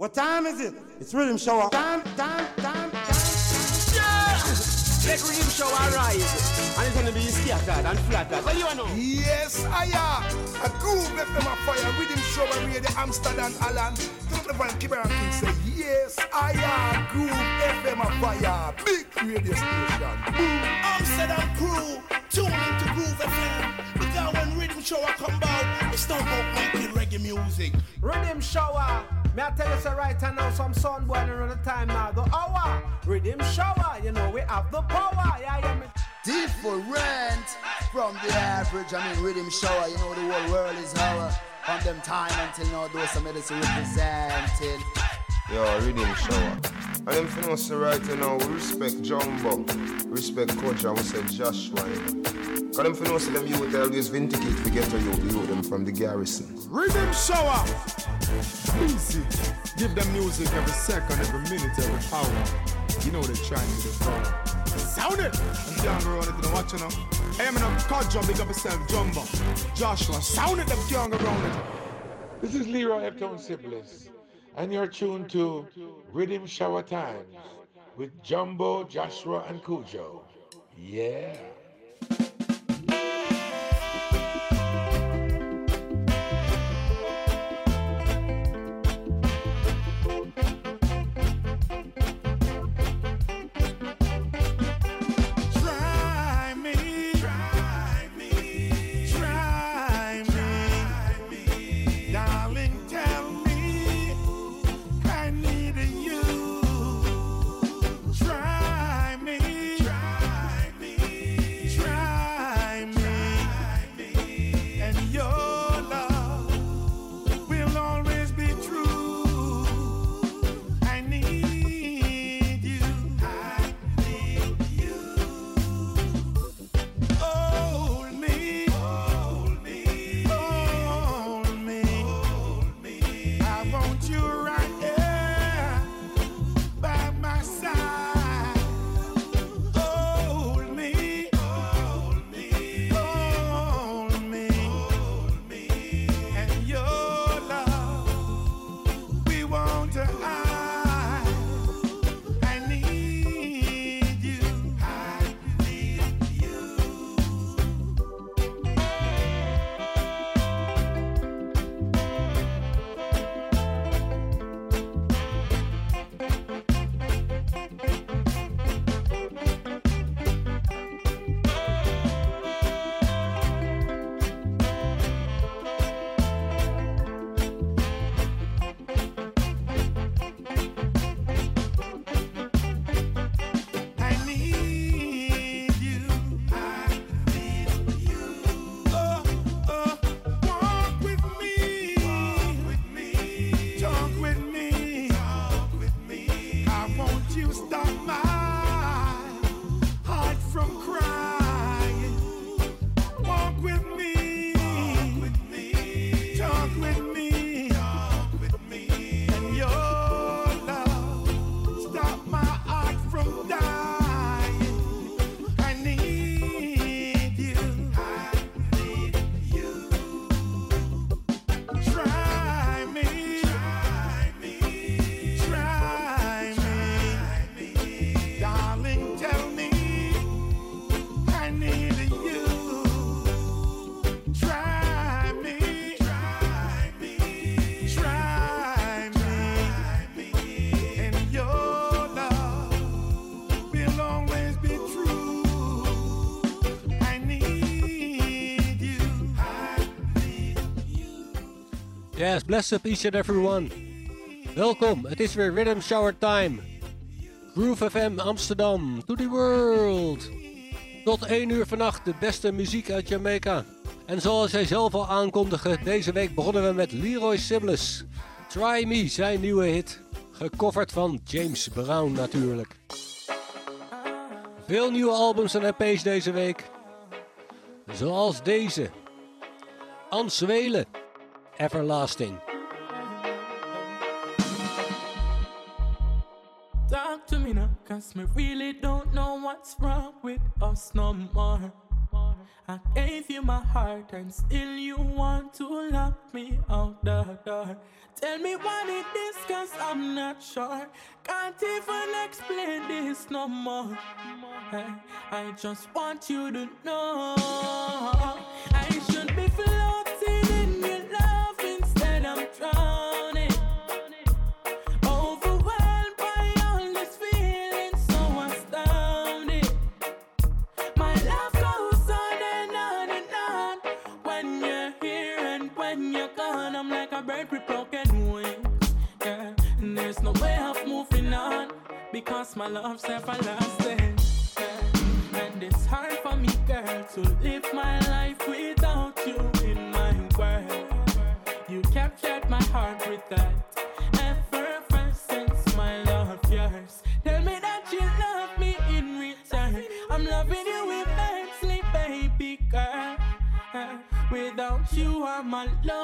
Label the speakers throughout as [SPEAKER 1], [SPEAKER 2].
[SPEAKER 1] What time is it? It's rhythm show. Time, time, time, time.
[SPEAKER 2] Yeah! Let rhythm show arise. And it's gonna be scattered and flattered. What do you know?
[SPEAKER 3] Yes, I am. A groove FM a fire. Rhythm show and radio Amsterdam, Alan. Don't the van keep around and say, Yes, I am. Groove FM a fire. Big radio station. Boom.
[SPEAKER 4] Amsterdam crew. Tune into Groove FM. Because when rhythm show come out, it's not about making reggae music.
[SPEAKER 2] Riddim Shower. Me I tell you so right now, some sun boy the time now. The hour, Riddim Shower. You know we have the power. Yeah, yeah, me.
[SPEAKER 5] Different from the average. I mean, Riddim Shower. You know the whole world is our from them time until now. Those some medicine representing.
[SPEAKER 6] Yo, Riddim Shower. And them for us right now, we respect Jumbo, respect Coach, and we say Joshwa. You know. Cause them for know say them youth always vindicate to get to you, you them from the garrison.
[SPEAKER 3] Riddim Shower. Easy. Give them music every second, every minute, every hour. You know they're trying to the power. Sound it! I'm down around it and watching them. Hey, I'm in a Kouadio, big up yourself, Jumbo. Joshwa, sound it, them young around it.
[SPEAKER 7] This is Leroy Heptone Sibbles, and you're tuned to Riddim Shower Times with Jumbo, Joshwa, and Kouadio. Yeah.
[SPEAKER 8] Bless up each and everyone. Welkom, het is weer Rhythm Shower Time. Groove FM Amsterdam, to the world. Tot 1 uur vannacht de beste muziek uit Jamaica. En zoals hij zelf al aankondigde, deze week begonnen we met Leroy Sibbles. Try Me, zijn nieuwe hit. Gecoverd van James Brown natuurlijk. Veel nieuwe albums en EP's deze week. Zoals deze. Ans Everlasting.
[SPEAKER 9] Talk to me now, cause me really don't know what's wrong with us no more. I gave you my heart and still you want to lock me out the door. Tell me what it is, cause I'm not sure. Can't even explain this no more. I, just want you to know I should because my love's everlasting. And it's hard for me, girl, to live my life without you in my world. You captured my heart with that effervescence, my love, yours. Tell me that you love me in return. I'm loving you immensely, baby girl. Without you, I'm alone.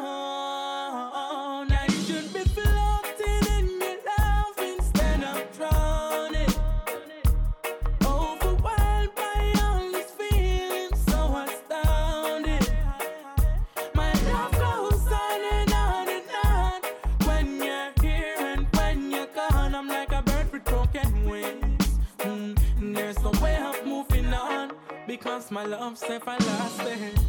[SPEAKER 9] Love's everlasting.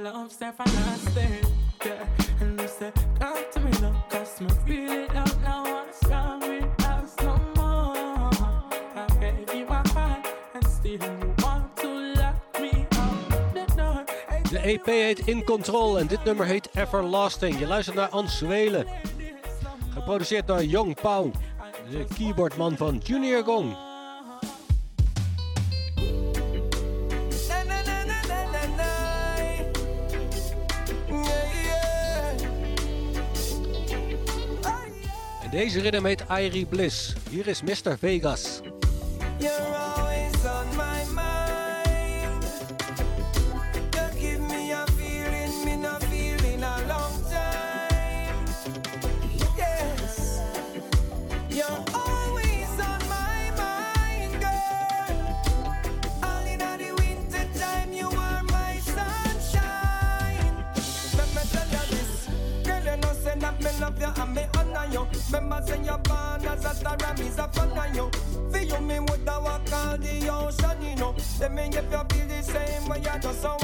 [SPEAKER 9] Because my love's everlasting. Yeah. And you say, come to me now, cause me really don't know what's wrong with us no more. I gave you my heart and still you want to lock me out the door.
[SPEAKER 8] De EP heet In Control en dit nummer heet Everlasting. Je luistert naar Ans. Geproduceerd door Young Pau, de keyboardman van Junior Gong. Deze rhythm heet Irie Bliss. Hier is Mr. Vegas.
[SPEAKER 10] Remember say you're born as a star me's a fan of you. For you, me woulda walk all the ocean, you know. Let me if you feel the same way, I just so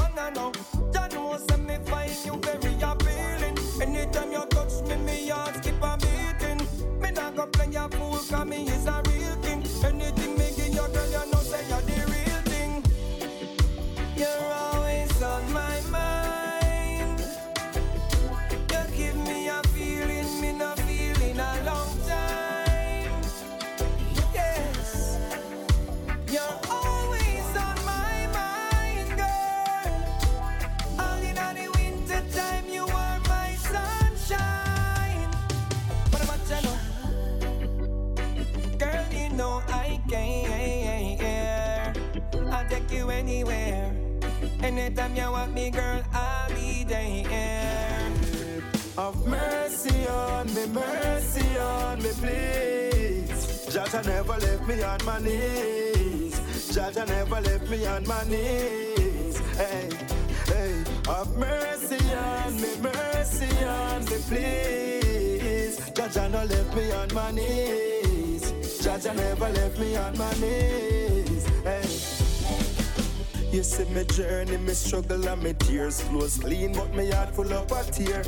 [SPEAKER 11] never left me on my knees. Hey, hey, have mercy on me, mercy on me, please. Jaja no left me on my knees. Jaja never left me on my knees. Hey. You see me journey, me struggle and me tears flows clean, but me heart full of a tear.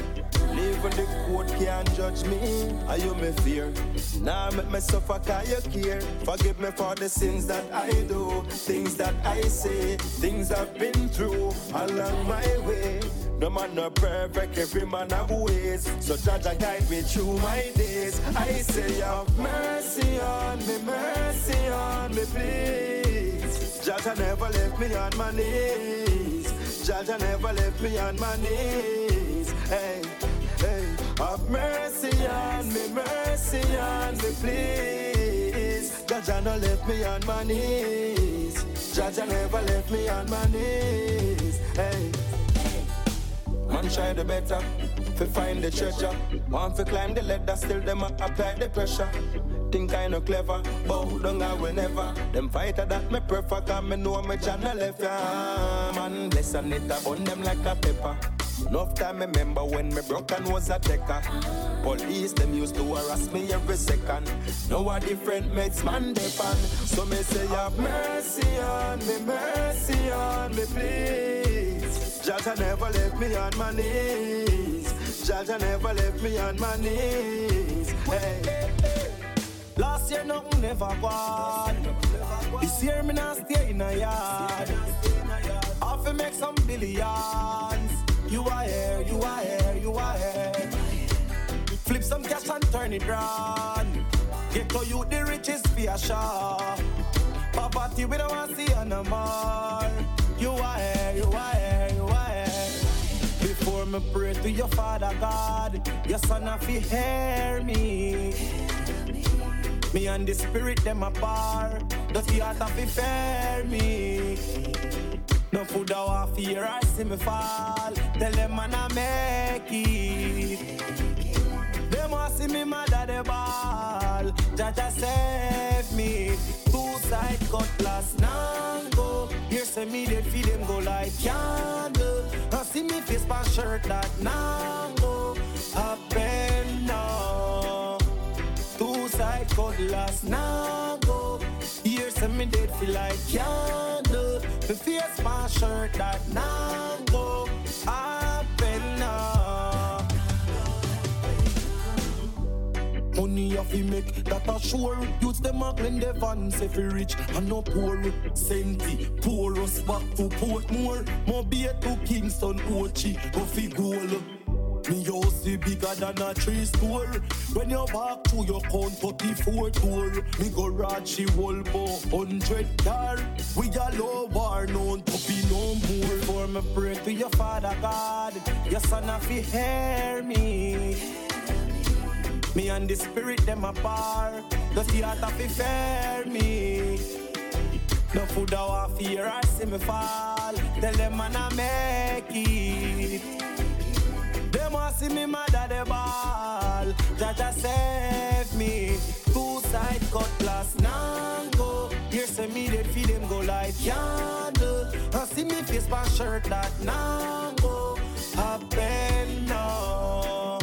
[SPEAKER 10] Even the court can't judge me. Are you me fear? Now make me suffer cause you care. Forgive me for the sins that I do, things that I say, things I've been through along my way. No man no perfect, every man have ways. So judge and guide me through my days. I say, have mercy on me, mercy on me, please. Judge and never left me on my knees. Judge and never left me on my knees. Hey, have mercy on me, mercy on me, please. And never left me on my knees. And never left me on my knees. Hey. Man try the better, fi find the treasure. Want fi climb the ladder, still them apply the pressure. Think I no clever, bow down I will never. Them fighter that me prefer, cause me know me channel left ya. Man bless and it burn them like a pepper. Enough time remember when me broke and was a decker. Police them used to harass me every second. Now a different mates man depend. So me say have mercy on me, mercy on me please. Jaja never left me on my knees. Jaja never left me on my knees. Hey. Last year nothing never gone. This year me not stay in a yard. Off to make some billions. You are here, you are here, you are here. Flip some cash and turn it round. Get to you the richest a shop. Poverty we don't want to see no more. You are here, you are here, you are here. Before me pray to your Father God, your Son have to hear me. Me and the Spirit them apart, does the heart have to fear me. No food I want fear I see me fall. Tell them man I make it. Them want see me mad at the ball. Jaja save me. Two side cutlass nango. Here say me dead feed them go like candle. I see me face my shirt that nango. Happen now. Two side cutlass nango. Here say me dead feel like candle. Me face my shirt that nango. Happen now. Money have to make that a sure. Use them a blend the vans if you rich and no poor. Senti, pour us back to Portmore. Mobile to Kingston, Ochi, go fi goal. Me house is bigger than a tree store. When you walk to your count 34 tour, me go Rachi Wolbo, 100 car. We a low war, known to be no more. For me pray to your Father God, your Son have to hear me. Me and the spirit them apart. Does the of it fear me? No food I fear I see me fall. Tell them man I make it. See me at the ball. Jaja save me. Two side cutlass nango. Here say me dead feed them go like candle. I see me face my shirt that nango. Happen now.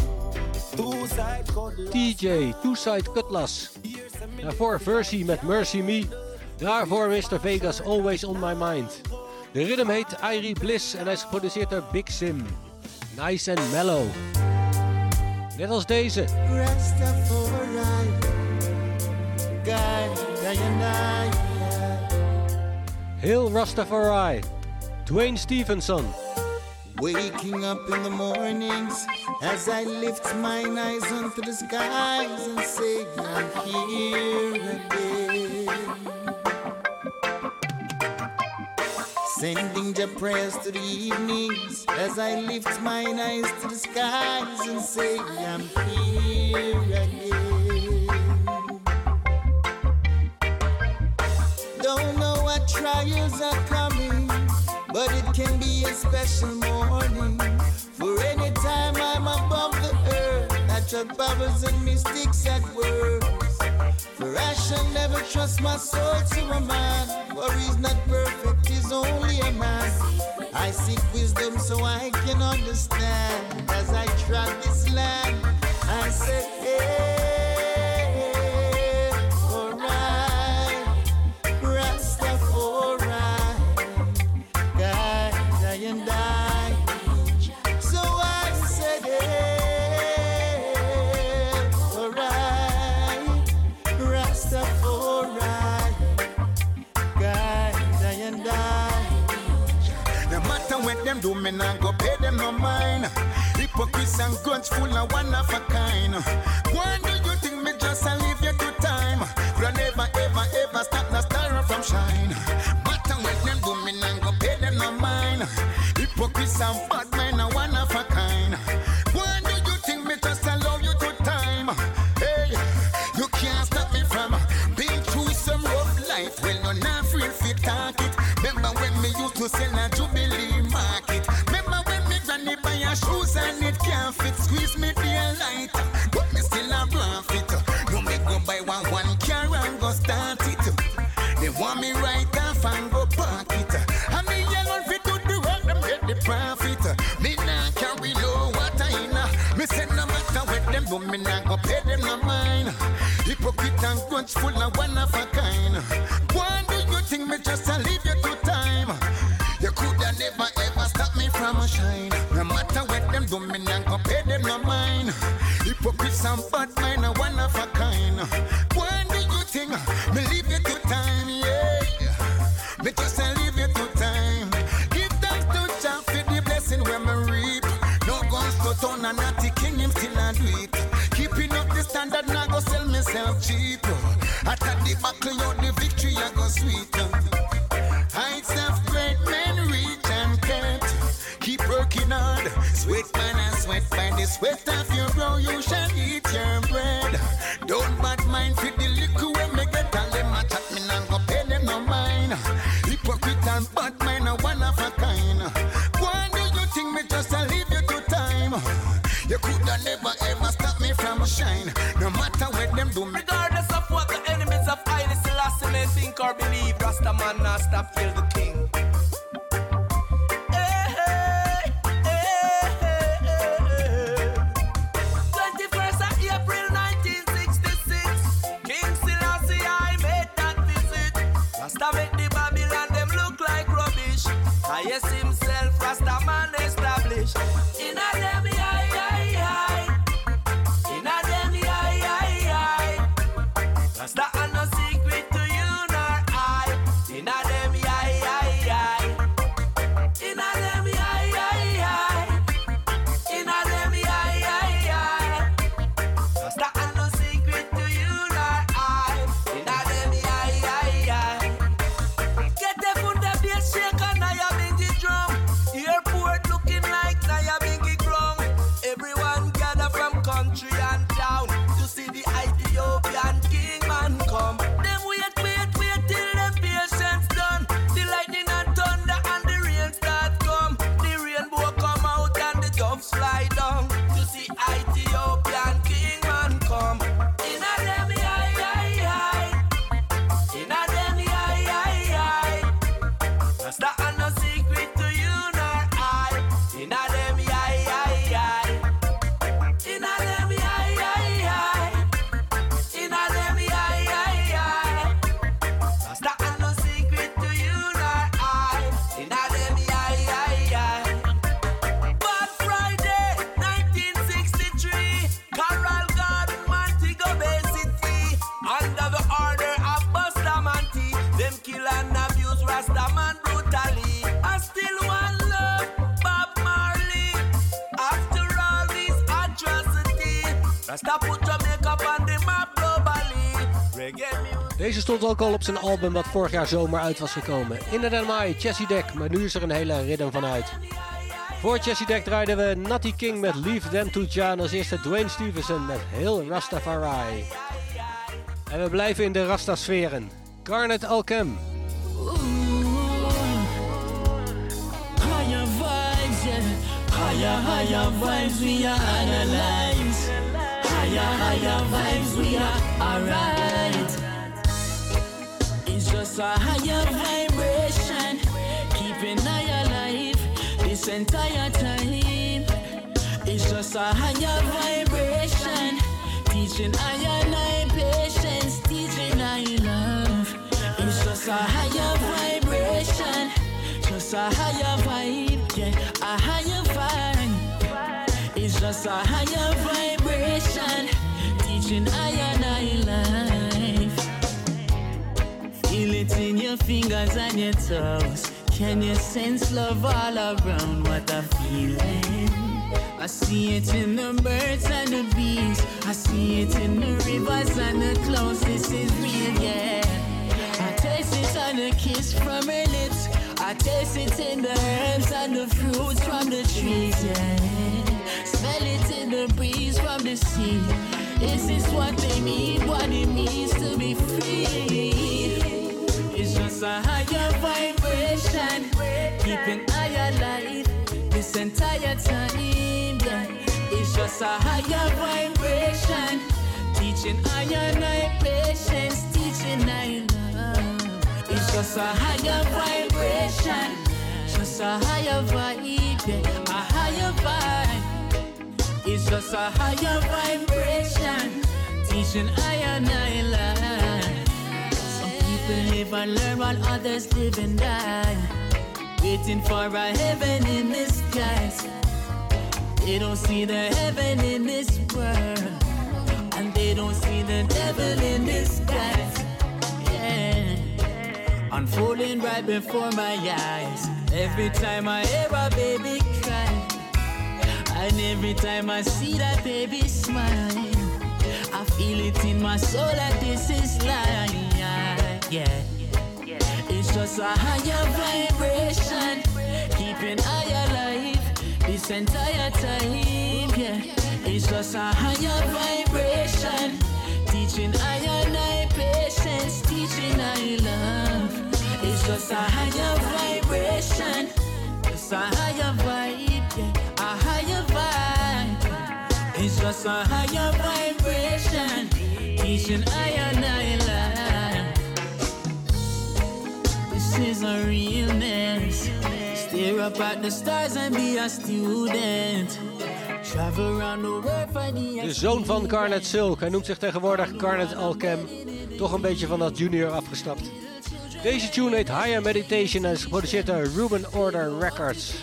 [SPEAKER 10] Two side cutlass.
[SPEAKER 8] TJ, Two Side Cutlass. Daarvoor Versie met Mercy Me. Daarvoor Mr. Vegas Always On My Mind. De rhythm heet Irie Bliss en hij is geproduceerd door Big Sim. Nice and mellow. Net als deze. Heel Rastafari. Dwayne Stevenson.
[SPEAKER 1] Waking up in the mornings as I lift mine eyes unto the skies and say, I'm here again. Sending the prayers to the evenings as I lift mine eyes to the skies and say, I'm here again. Don't know what trials are coming, but it can be a special morning. For any time I'm above natural powers and mystics at work. For I shall never trust my soul to a man, for he's not perfect, he's only a man. I seek wisdom so I can understand as I trod this land. I said, hey,
[SPEAKER 12] me nah go pay them no mind. Hypocrites and guns full of one of a kind. Why do you think me just a leave you to time? Could I never ever ever stop the star from shine? But when them do me nah go pay them no mind. Hypocrites and bad men are one of a kind. Why do you think me just allow you to time? Hey, you can't stop me from being through some rough life. Well, no, not free fit talk it. Remember when me used to sell can't fit? Squeeze me daylight, but me still a bluff it. No me go buy one one car and go start it. They want me right off and go park it. And me yellow fit to the work, them get the profit. Me nah carry no water in. Me say no matter what them do, me nah go pay them no mind. Hypocrite and grudge full of one of a kind. Why do you think me just And bad mind are one of a kind. Why do you think me leave you to time? Yeah, me just a leave you to time. Give thanks to Jah for the blessing when me reap. No guns to town and not the king him still a do it. Keeping up the standard, now go sell myself cheap. After the buckle out the victory, I go sweet. You shall eat your bread. Don't bad mind for the liquor when me get all them a chat, me nah go pay them no mind. Hypocrite and bad mind are one of a kind. Why do you think me just a leave you to time? You coulda never ever stop me from shine. No matter what them do, me
[SPEAKER 13] Regardless of what the enemies of Haile Selassie may think or believe, Rasta man not stop kill the king.
[SPEAKER 8] Stond ook al op zijn album wat vorig jaar zomer uit was gekomen. In the Mai, Jessie Deck, maar nu is er een hele rhythm van uit. Voor Jessie Deck draaiden we Natty King met Leave Them to Jan. Als eerste Dwayne Stevenson met Heel Rastafari. En we blijven in de Rasta-sferen. Garnet Alchem.
[SPEAKER 14] Higher. Higher, vibes, we are analyze. Higher, vibes, we are. It's a higher vibration, keeping I alive this entire time. It's just a higher vibration, teaching I and I patience, teaching I love. It's just a higher vibration, just a higher vibe, yeah, a higher vibe. It's just a higher vibration, teaching I and I life. In your fingers and your toes. Can you sense love all around? What a feeling. I see it in the birds and the bees. I see it in the rivers and the clouds. This is real, yeah. I taste it on the kiss from her lips. I taste it in the herbs and the fruits from the trees, yeah. Smell it in the breeze from the sea. Is this what they mean? What it means to be free? It's just a higher vibration, keeping I alive this entire time. It's just a higher vibration, teaching I and I patience, teaching I love. It's just a higher vibration, just a higher vibe, a higher vibe. It's just a higher vibration, teaching I and I love. Live and learn while others live and die. Waiting for a heaven in the skies. They don't see the heaven in this world. And they don't see the devil in disguise. Yeah. Unfolding right before my eyes. Every time I hear a baby cry. And every time I see that baby smile. I feel it in my soul that this is life. Yeah. It's just a higher vibration, keeping I alive this entire time. Yeah, it's just a higher vibration, teaching I and I patience, teaching I love. It's just a higher vibration, it's a higher vibe, yeah, a higher vibe. It's just a higher vibration, teaching I and I love. This is a realness. Stare up at the stars and be a student. Travel around the world for the
[SPEAKER 8] De zoon van Garnet Silk. Hij noemt zich tegenwoordig Garnet Alchem. Toch een beetje van dat junior afgestapt. Deze tune heet Higher Meditation en is geproduceerd door Ruben Order Records.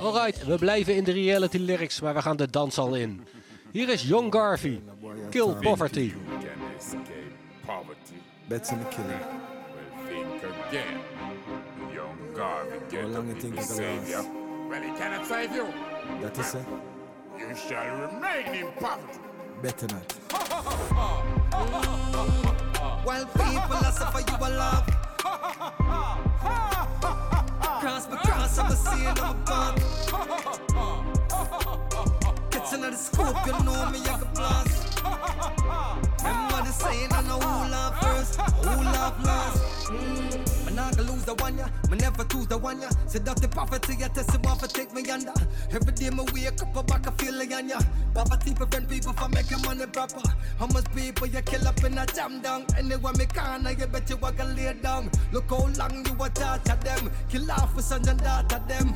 [SPEAKER 8] Alright, we blijven in de reality lyrics, maar we gaan de danshal in. Hier is Young Garvey. Kill poverty.
[SPEAKER 15] Bets in the killing.
[SPEAKER 7] Well, think again. Young Garvey, get
[SPEAKER 15] How long you
[SPEAKER 7] in
[SPEAKER 15] think
[SPEAKER 7] the
[SPEAKER 15] it'll
[SPEAKER 7] savior.
[SPEAKER 15] last?
[SPEAKER 7] Well, he cannot save you.
[SPEAKER 15] That is it.
[SPEAKER 7] You shall remain in poverty.
[SPEAKER 15] Better not.
[SPEAKER 16] While people are suffer, you will love. Cross my cross, I'm a seeing I'm a bomb. Catching at the scope, you know me, I can blast. Remember the saying, I know who love first, who love last. Mm. Me not gonna lose the one ya, me never choose the one ya. Said that the poverty, I test it want to take me under. Every day me wake up, I back a feeling ya. Poverty prevent people from making money proper. How much people you kill up in a jam down? Anywhere me can, you bet you I can lay down. Look how long you touch at them. Kill off with sons and daughter them.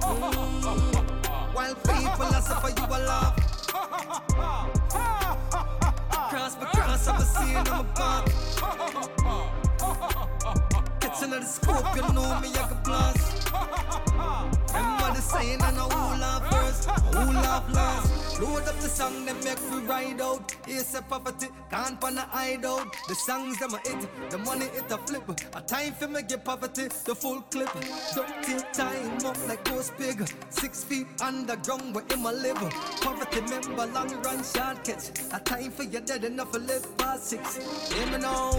[SPEAKER 16] Mm. While people are suffer, you a laugh. Cross my cross, I'm a seeing I'm a. Catching at the scope, you know me, I can blast. The saying, I know who laugh first, who laugh last. Load up the song, them make we ride out. Here's a poverty, can't pan a hideout. The songs them a hit, the money it a flip. A time for me get poverty, the full clip. Don't take time up like those pig. Six feet underground where in my liver. Poverty member, long run, short catch. A time for you dead enough to live past six. Hear me now.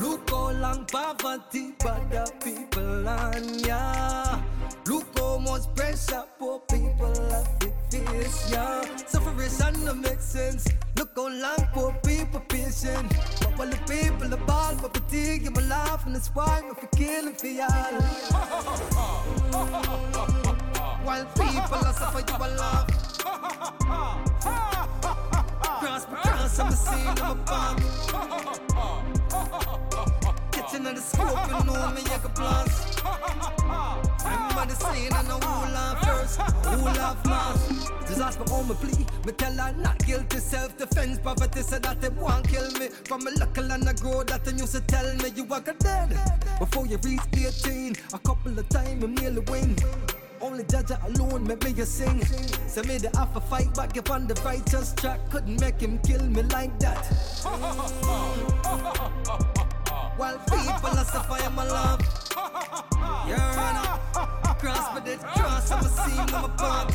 [SPEAKER 16] Look how long poverty, but the people on ya. Look how much pressure poor people to face, yeah. Sufferation no make sense. Look how long poor people patient. But while the people are ball for fatigue, I'm alive and that's why for killing for y'all. While people are suffer, you are laugh. Cross my cross, I'm a scene, I'm a bomb. Catching at the scope, you know me, I can blast. Remember the saying, I know who laugh first, who laugh last. Just ask my own me plea, me tell her not guilty, self-defense. Poverty said that they won't kill me. From a local and I grow that they used to tell me you are dead. Before you reach 18, a couple of times, me nearly win. Only judge alone make me a sing. So me the have to fight back if on the righteous track. Couldn't make him kill me like that. While people are suffering my love.
[SPEAKER 13] You're runner. Cross my dead cross, I'm a seam, I'm a part.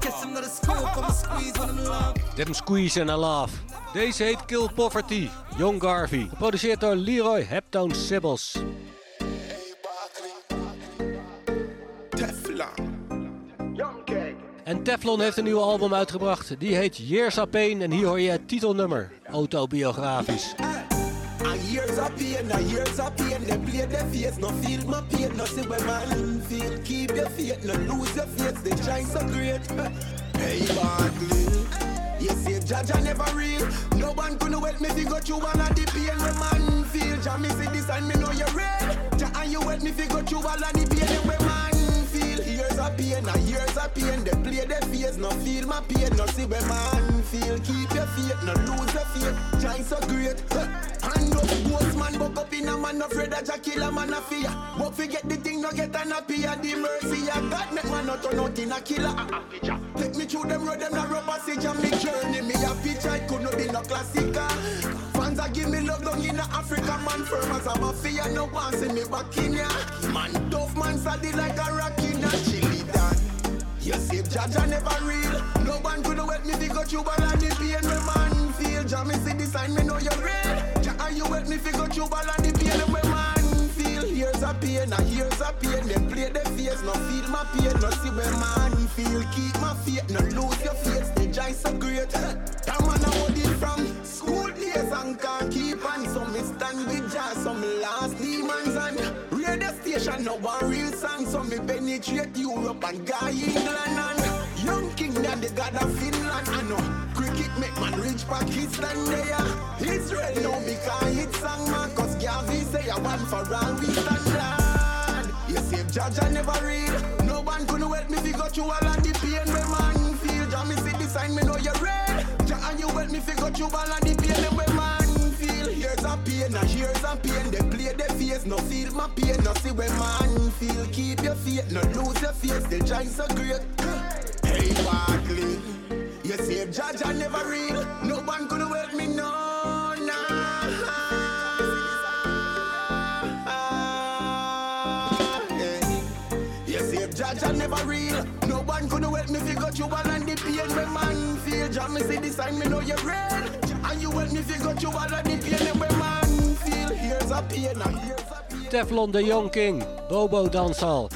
[SPEAKER 13] Kiss him to the scope, I'm a squeeze when I'm long.
[SPEAKER 8] Dem Squeeze en I Love. Deze heet Kill Poverty, Young Garvey. Geproduceerd door Leroy Heptown Sibbles. En Teflon heeft een nieuw album uitgebracht. Die heet Years of Pain en hier hoor je het titelnummer. Autobiografisch.
[SPEAKER 10] Years of pain, a years of pain. They play their face, no feel my pain. No see where man feel. Keep your faith, no lose your faith. They shine so great. Hey Barkley You say Jaja never real. No one gonna help me figure through all of the pain Where man feel. Jah me see this and me know you're real. Jah and you help me figure through all of the pain Of pain, a years of pain They play their face, no feel my pain No see where man feel Keep your faith, no lose your faith Shine so great Hand up, ghost man, buck up in a man no afraid that Jah kill a man a fear. But forget the thing, no get an appear. The mercy of God make man not turn out in a killer. Take me through them road, them no rubber passage and me journey. Me a picture, it could not be no classical. Fans a give me love down in a Africa, man firm as a mafia. No one see me back in ya. Man tough, man solid like a rock in a chili dan. You see, Jaja never real. No one could help me figure through all of the pain when man feel. Jah me see the sign, me know you're real. Jah and you help me figure through all of the pain when man feel. Here's a pain, a here's a pain. Them play the face, no feel my pain. No see where man feel. Keep my faith, no lose your faith. The joy so great. That man I hold it from school days and can't keep on. So me stand with Jah, so me last demons and station. No one real song, so me penetrate Europe and guy England and young king that the god of Finland. I know cricket make man reach Pakistan there. Israel no because it's song Marcus Garvey say I want for all we stand. You see, I never read No one could help me figure through all of the pain where man feel. Jah me see the sign, me know you're real. Jah and you help me figure through all of the pain where pain, a here's a pain. They play their face, no feel my pain. No see where man feel. Keep your faith, no lose your face. The joy so great. Hey Barkley, you see Jaja never real. No one could help me, no, nah. Hey. You see Jaja never real. No one could help me figure you all and the pain when man feel. Jah me see the sign, me know you're real. And you help me figure you all and the pain when man feel. Here's a pain,
[SPEAKER 8] Teflon de Young King, Bobo Danshal.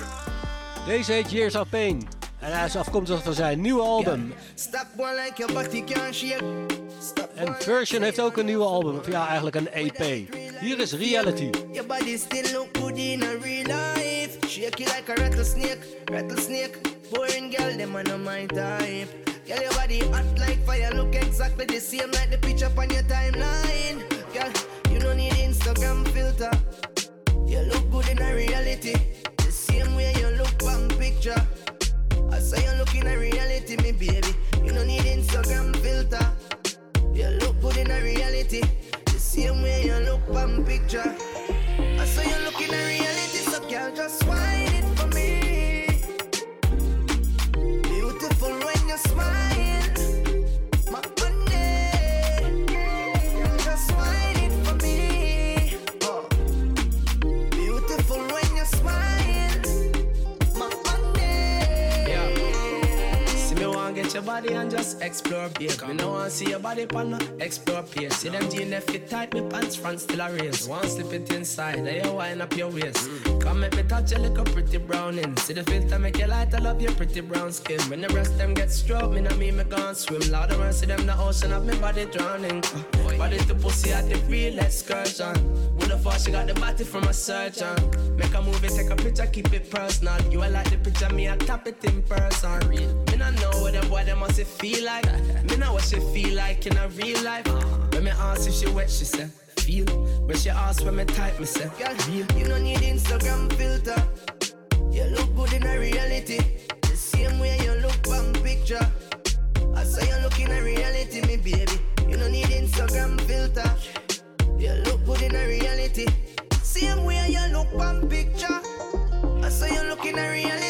[SPEAKER 8] Deze heet Years of Pain. En hij is afkomstig van zijn nieuwe album.
[SPEAKER 13] Stop one like your body can't shake.
[SPEAKER 8] En Version heeft ook een nieuwe album, of ja, eigenlijk een EP. Hier is Reality.
[SPEAKER 13] Your body still look good in a real life. Shake you like a rattlesnake, rattlesnake. Boring girl, them are not my type. Girl, your body hot like fire, look exactly the same like the picture on your timeline. Girl, you don't need Instagram filter. You look good in a reality, the same way you look on picture. I say you look in a reality, me baby. You don't need Instagram filter. You look good in a reality, the same way you look on picture. I say you look in a reality, so girl, just wine
[SPEAKER 17] body and just explore, babe. Me no want see your body pan no explore, page. See them jeans that fit tight, me pants front still a race. Want slip it inside, then you wind up your waist. Come make me touch your little pretty browning. See the filter make you light, I love your pretty brown skin. When the rest them get stroked, me no mean me gone swim. Lord of mercy, them the ocean of me body drowning. Body to pussy at the real excursion. With the force, she got the body from a surgeon. Make a movie, take a picture, keep it personal. You are like the picture, me I tap it in person. Real. Not know what them boy them must it feel like. Me know what she feel like in a real life. When me ask if she wet, she say feel. When she ask when me type, me say
[SPEAKER 13] Girl, you don't need Instagram filter. You look good in a reality, the same way you look on picture. I say you look in a reality, me baby. You don't need Instagram filter. You look good in a reality, same way you look on picture. I say you look in a reality,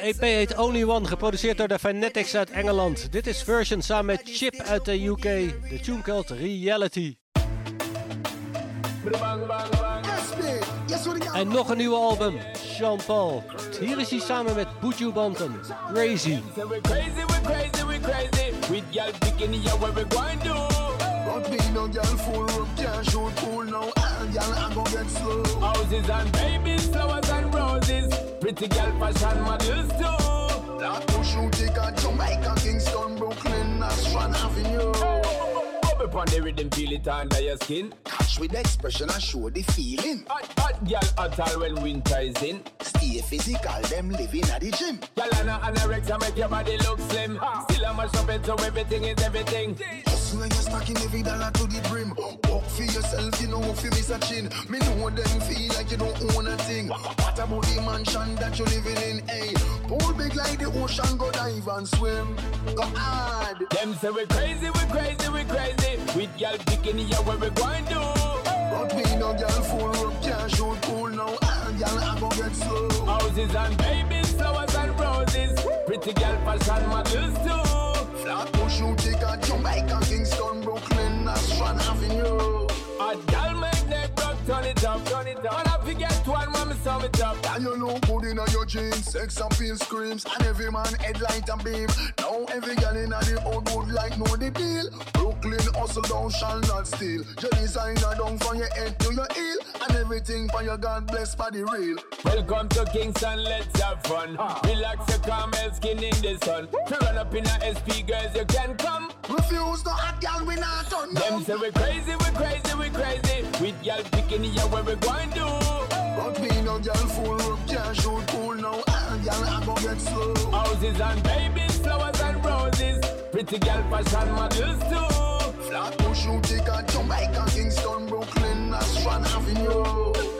[SPEAKER 8] EP heet Only One, geproduceerd door de Fanatics uit Engeland. Dit is version samen met Chip uit de UK. De tune called Reality. En nog een nieuwe album, Sean Paul. Hier is hij samen met Buju Banton, Crazy.
[SPEAKER 18] But me no girl full room can't shoot pool now. Ah, girl I go get slow.
[SPEAKER 19] Houses and babies, flowers and roses. Pretty girl fashion models too.
[SPEAKER 18] Black to shoot it at Jamaica, Kingston, Brooklyn, Nashville Avenue.
[SPEAKER 19] Up upon the rhythm, feel it under your skin.
[SPEAKER 18] Catch with the expression and show the feeling.
[SPEAKER 19] Hot, hot girl, hot all when winter is in.
[SPEAKER 18] Stay physical, them living at the gym.
[SPEAKER 19] Girl, and anorexia make your body look slim. Still I'm a shopping, so everything is everything.
[SPEAKER 18] Hustle and you're stacking every dollar to the brim. Walk for yourself, you know if you miss a chin. Me know them feel like you don't own a thing. What about the mansion that you're living in? Hey, pool big like the ocean, go dive and swim. Go hard.
[SPEAKER 19] Them say we crazy, we crazy, we crazy. With y'all picking here what we going do.
[SPEAKER 18] But me no girl full room can't shoot pool now. Ah, girl I go get slow.
[SPEAKER 19] Houses and babies, flowers and roses. Pretty girl fashion models too.
[SPEAKER 18] Flat to shoot it at Jamaica, Kingston, Brooklyn, Nashville Avenue.
[SPEAKER 19] A girl make neck broke, turn it up, turn it up. And I forget one when me sum it up.
[SPEAKER 18] And you look good in your jeans, sex appeal screams, and every man headlight and beam. Now every girl in the old wood like know the deal. Brooklyn hustle down shall not steal. Your designer down from your head to your heel, and everything for your God bless by the real.
[SPEAKER 19] Welcome to Kingston, let's have fun. Relax your caramel skin in the sun. To run up in a SP, girls, you can come.
[SPEAKER 18] Refuse no hot girl, we not turn
[SPEAKER 19] Them say we crazy, we crazy, we crazy. With y'all picking here what we going do.
[SPEAKER 18] But me no girl full room can't shoot pool now. Ah, girl I go get slow.
[SPEAKER 19] Houses and babies, flowers and roses. Pretty girl fashion models too.
[SPEAKER 18] Flat shoot it at Jamaica, Kingston, Brooklyn, Nashville Avenue.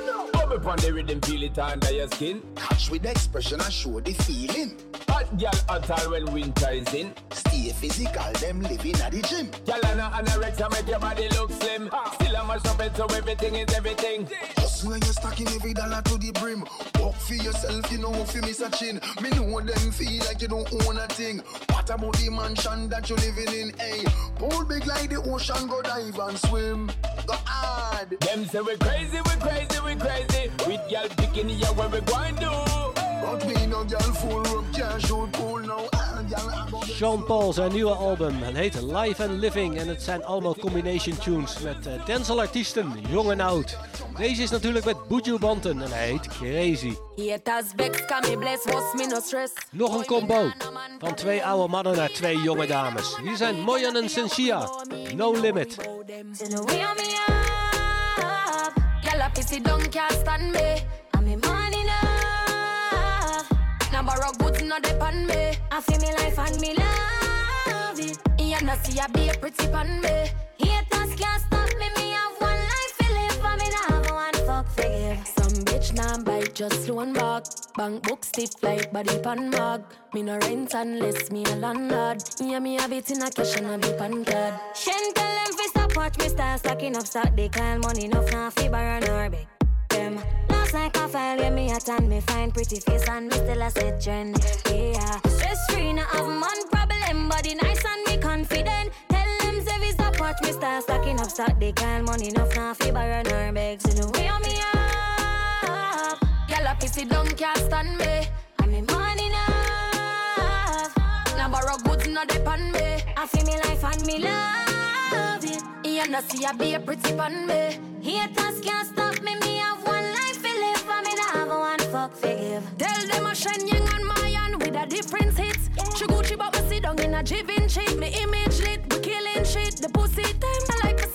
[SPEAKER 19] Up upon the rhythm, feel it under your skin.
[SPEAKER 18] Catch with the expression and show the feeling.
[SPEAKER 19] Hot girl, hot all when winter is in.
[SPEAKER 18] Stay physical, them living at the gym.
[SPEAKER 19] Girl, and anorexia make your body look slim. Ah. Still I'm a shopping, so everything is everything.
[SPEAKER 18] Hustle when you're stacking every dollar to the brim. Walk for yourself, you know if you miss a chin. Me know them feel like you don't own a thing. What about the mansion that you're living in? Hey, pool big like the ocean, go dive and swim. Go hard.
[SPEAKER 19] Them say we crazy, we crazy, we crazy. With y'all here what we going do.
[SPEAKER 18] But me no girl full room can't shoot pool now. Girl, I go get
[SPEAKER 8] Sean Paul, zijn nieuwe album. Het heet Live and Living en het zijn allemaal combination tunes met eh, danceartiesten, jong en oud. Deze is natuurlijk met Buju Banton en hij heet Crazy. Nog een combo van twee oude mannen naar twee jonge dames. Hier zijn Moyan en Sensia, No Limit.
[SPEAKER 20] Girl, a pissy don't can't stand me. I'm in money enough. Now borrow goods not depend me. I feel me life and me love it. You know see I be a pretty pan me. Haters can't stop me. Me have one life to live. I me nah have one fuck forgive. Some bitch nah bite just loan back. Bank book stiff like body pan mag. Me no rent unless me a landlord. Yeah, me have it in a cash and a be pan card. Shen tell them watch me start stacking up stock. They call money enough now fi borrow nor beg. Them last like a file where me at and me find pretty face and me still a set trend. Yeah, stress free now have man problem. Body nice and me confident. Tell them fi stop watch me start stacking up stock. They call money enough now fi borrow nor beg. So the way me up. Girl a pissy don't can't stand me. I'm in money enough. Now borrow goods not depend me. I feel me life and me love it. You know see I be a pretty pan me. Haters can't stop me. Me have one life to live. I me nah have one fuck forgive. Tell them I shine young on my Mayan with a different hits. She Gucci but me sit down in a shit. Me image lit, we killing shit. The pussy time. I like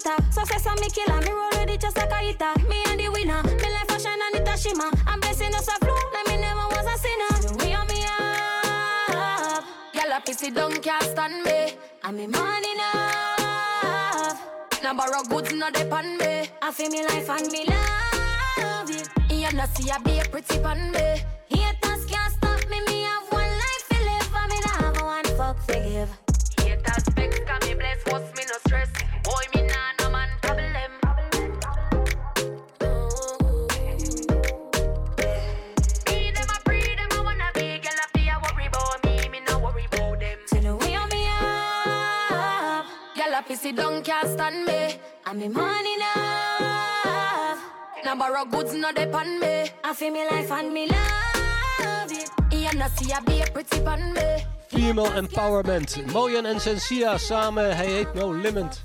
[SPEAKER 20] Rita. Success on me killer, me roll with it just like a hitter. Me and the winner, me life fashion and it a shimmer. I'm blessing us a flow, like me never was a sinner. We on me up, girl a pissy don't can't stand me. I'm a money enough. Now borrow goods, not depend me. I feel me life and me love it. You not see I be a pretty pan me. Haters can't stop me, me have one life to live, and me not have one fuck to give. Haters vex, me bless, what's me no Now goods me. I feel me life and me love pretty me.
[SPEAKER 8] Female Empowerment. Mojan en Sensia samen, hij heet No Limit.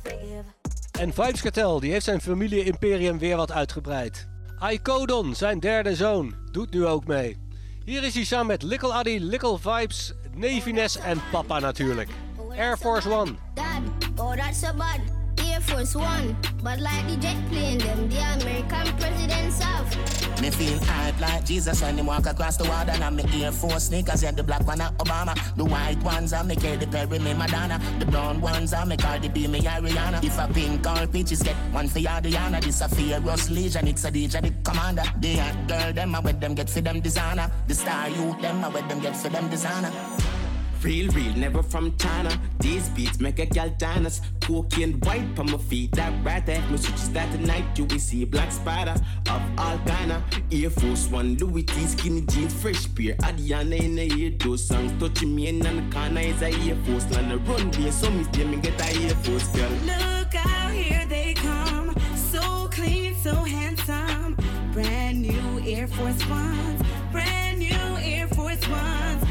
[SPEAKER 8] En Vibes Cartel, die heeft zijn familie-imperium weer wat uitgebreid. Ikodon, zijn derde zoon, doet nu ook mee. Hier is hij samen met Lickle Addy, Lickle Vibes, Nevines en papa natuurlijk. Air Force One.
[SPEAKER 21] Dad, oh that's so bad. Air Force One, but like the jet plane, them the American presidents have.
[SPEAKER 22] Me feel hype like Jesus when him walk across the water. And me Air Force sneakers, yeah, the black one are Obama. The white ones are me Katy Perry, me Madonna. The brown ones are me Cardi B, me Ariana. If a pink or peaches get one for ya, Diana This a Fearless Legion, it's a DJ, the commander. The hot girl, them, I with them get for them designer. The star youth, them, I with them get for them designer
[SPEAKER 10] Real, real, never from China. These beats make a gal dance. Cocaine white on my feet, that right there. Me switches that tonight, you will see black spider of all kinda. Air Force One, Louis T, skinny jeans, fresh beer. Adiana in the ear, those songs touching me and on the corner is a Air Force. Land a run beer, so me still me get a Air Force girl.
[SPEAKER 23] Look out, here they come. So clean, so handsome. Brand new Air Force Ones. Brand new Air Force Ones.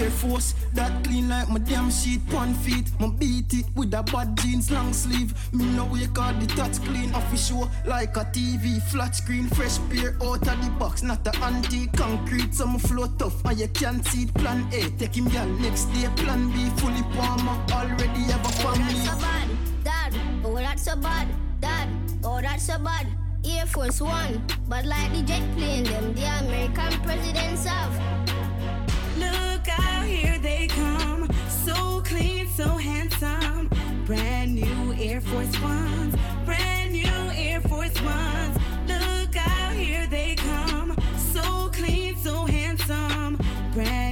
[SPEAKER 23] Air Force
[SPEAKER 10] that clean like my damn sheet pon feet. My beat it with a bad jeans long sleeve. Me no wake out the touch clean off show like a TV flat screen. Fresh beer out of the box, not a antique concrete. Some flow tough and you can't see it. Plan A, take him girl next day. Plan B, fully warmer. Already have a
[SPEAKER 21] Oh,
[SPEAKER 10] family.
[SPEAKER 21] that's so bad. Dad, oh, that's so bad. Dad, oh, that's so bad. Air Force One, but like the jet plane, them the American presidents have.
[SPEAKER 23] Look out, here they come. So clean, so handsome. Brand new Air Force Ones. Brand new Air Force Ones. Look out, here they come. So clean, so handsome. Brand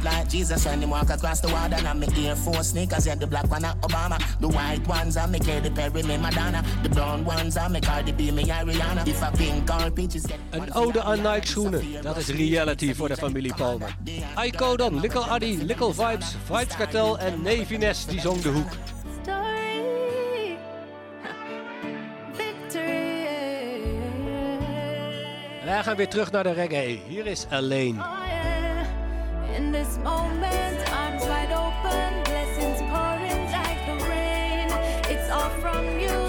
[SPEAKER 22] hype like Jesus when him walk across the water And me Air Force sneakers, yeah, the black one are Obama The white ones are me Katy Perry, me Madonna The brown ones are me Cardi B, me Ariana If a pink or peaches get
[SPEAKER 8] Een ode aan Nike schoenen. Dat is reality voor de familie Palmer. Aiko dan, Lickle Addy, Lickle Vibes, Vibes Cartel en Nevines die zong de hoek. Wij gaan weer terug naar de reggae. Hier is Alleen.
[SPEAKER 23] In this moment, arms wide open, blessings pouring like the rain. It's all from you,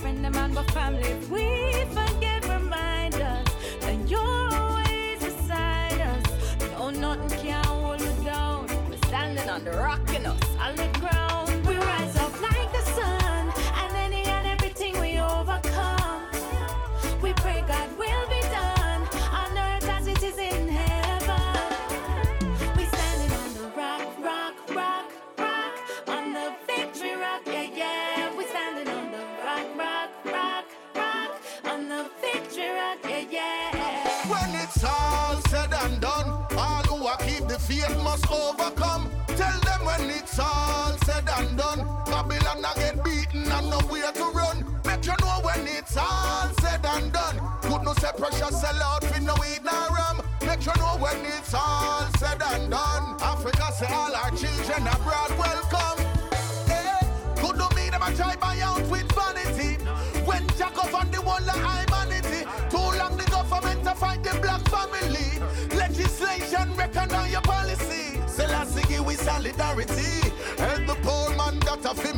[SPEAKER 23] friend and man, but family. We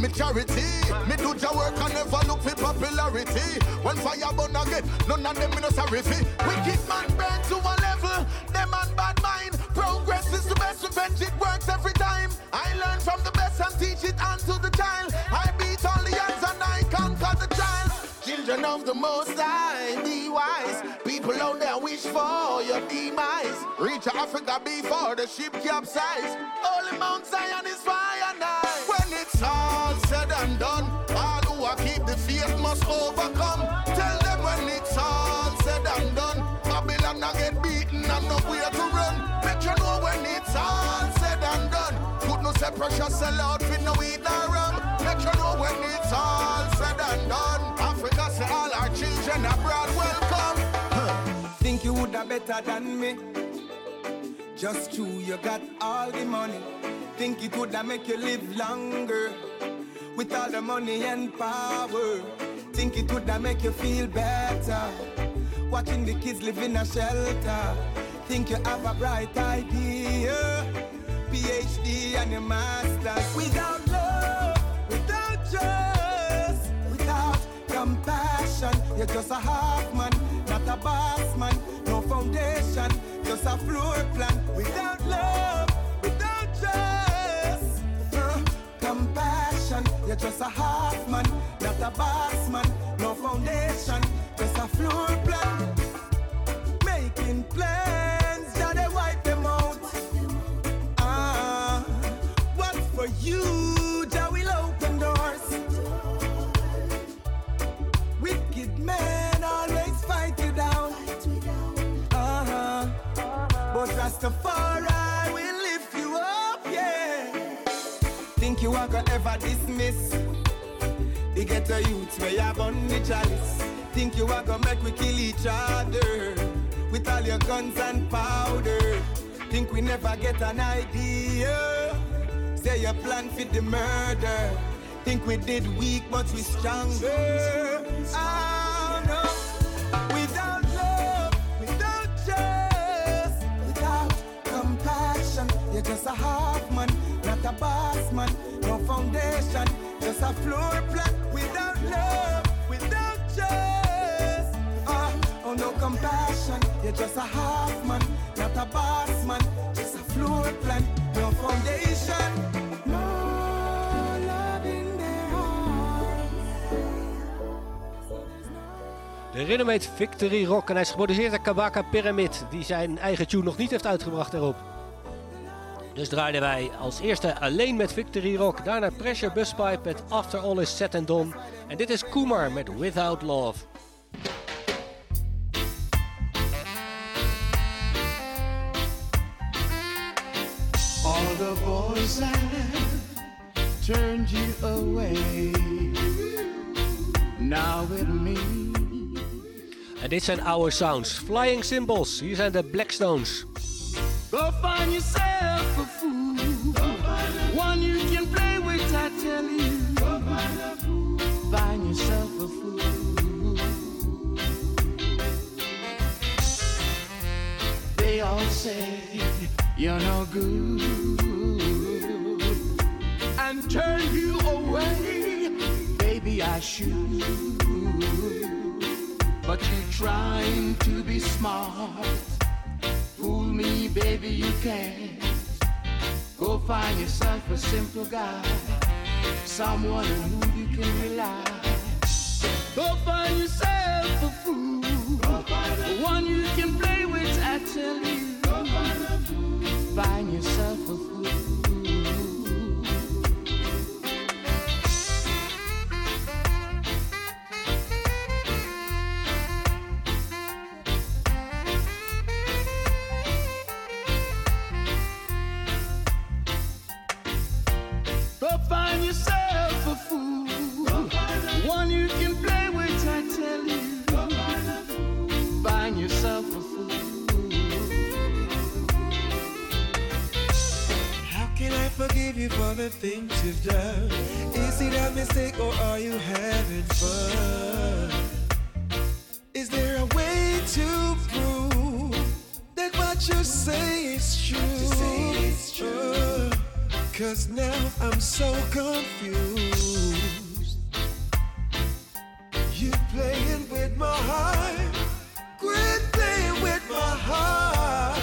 [SPEAKER 24] me charity. Me do your work and never look for popularity. When fire burn again, none of them me no sorry fi. Wicked man burn to a level. Them man bad mind. Progress is
[SPEAKER 25] is the best revenge, it works every time. I learn from the best and teach it unto the child. I beat all the odds and I conquer the child. Children of the Most High, be wise. People out there wish for your demise. Reach Africa before the ship capsize. Holy Mount Zion is fire now. All said and done, all who are keep the faith must overcome. Tell them when it's all said and done, Babylon not get beaten and nowhere to run. Make you know when it's all said and done. Put no say precious sell out with no weed or rum. Make you know when it's all said and done. Africa say all our children abroad welcome.
[SPEAKER 10] Think you woulda better than me? Just true, you got all the money. Think it woulda make you live longer with all the money and power. Think it woulda make you feel better watching the kids live in a shelter. Think you have a bright idea, PhD and a masters. Without love, without justice, without compassion, you're just a half man, not a boss man. No foundation, just a floor plan. Without love, you're just a half man, not a boss man. No foundation, just a floor plan. Making plans, yeah, they wipe them out. Ah, what's for you, will open doors. Wicked men always fight you down. Uh-huh. But Rastafari Are gonna ever dismiss the ghetto youths you have on the chalice. Think you are gonna make we kill each other with all your guns and powder. Think we never get an idea. Say you plan for the murder. Think we did weak, but we stronger. Oh no. Without love, without justice, without compassion, you're just a half man, not a boss man. No foundation, just a floor plan. Without love, without justice, ah, oh no compassion, you're just a half man, not a boss man. Just a floor plan, no foundation.
[SPEAKER 8] De heet Victory Rock en hij is geproduceerd door Kabaka Pyramid, die zijn eigen tune nog niet heeft uitgebracht daarop. Dus draaiden wij als eerste alleen met Victory Rock, daarna Pressure Buspipe met After All Is Set and Done. En dit is Kumar met Without Love.
[SPEAKER 26] All the boys turned you away. Now with me.
[SPEAKER 8] En dit zijn oude sounds. Flying Cymbals, hier zijn de Blackstones.
[SPEAKER 26] Go find yourself a fool. One you can play with, I tell you. Find yourself a fool. They all say you're no good and turn you away. Baby, I should. But you're trying to be smart. Fool me, baby, you can't. Go find yourself a simple guy, someone on who you can rely. Go find yourself a fool, one you
[SPEAKER 7] the things you've done? Is it a mistake or are you having fun? Is there a way to prove that what you say is true? Uh, Cause now I'm so confused. You playing with my heart. Quit playing with my heart.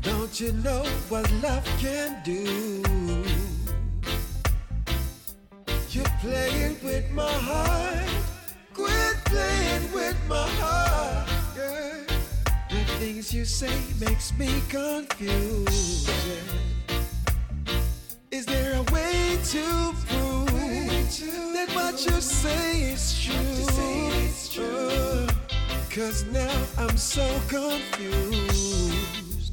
[SPEAKER 7] Don't you know what love can do? Playing with my heart. Quit playing with my heart. The things you say makes me confused. Is there a way to prove that what you say is true? Uh, Cause now I'm so confused.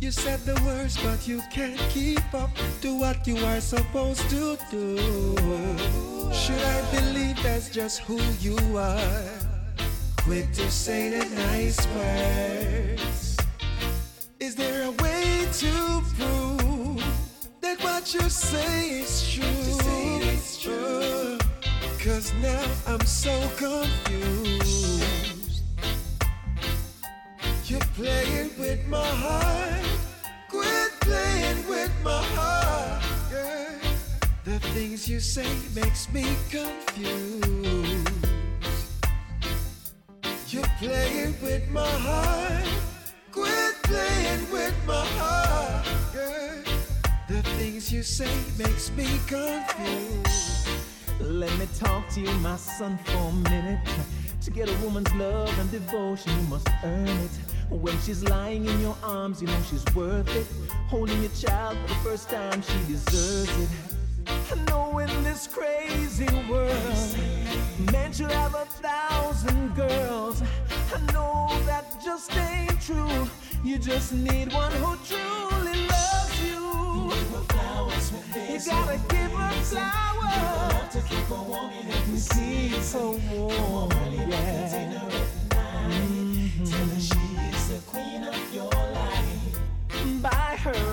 [SPEAKER 7] You said the words, but you can't keep up to what you are supposed to do. Should I believe that's just who you are? Quick to say the nice words. Is there a way to prove that what you say is true? Uh, Cause now I'm so confused. You're playing with my heart. Quit playing with my heart. The things you say makes me confused. You're playing with my heart. Quit playing with my heart. Yeah. The things you say makes me confused.
[SPEAKER 26] Let me talk to you, my son, for a minute. To get a woman's love and devotion, you must earn it. When she's lying in your arms, you know she's worth it. Holding your child for the first time, she deserves it. I know in this crazy world, men should have a thousand girls. I know that just ain't true. You just need one who truly loves you. You gotta give her flowers to keep her warm and of your life. Buy her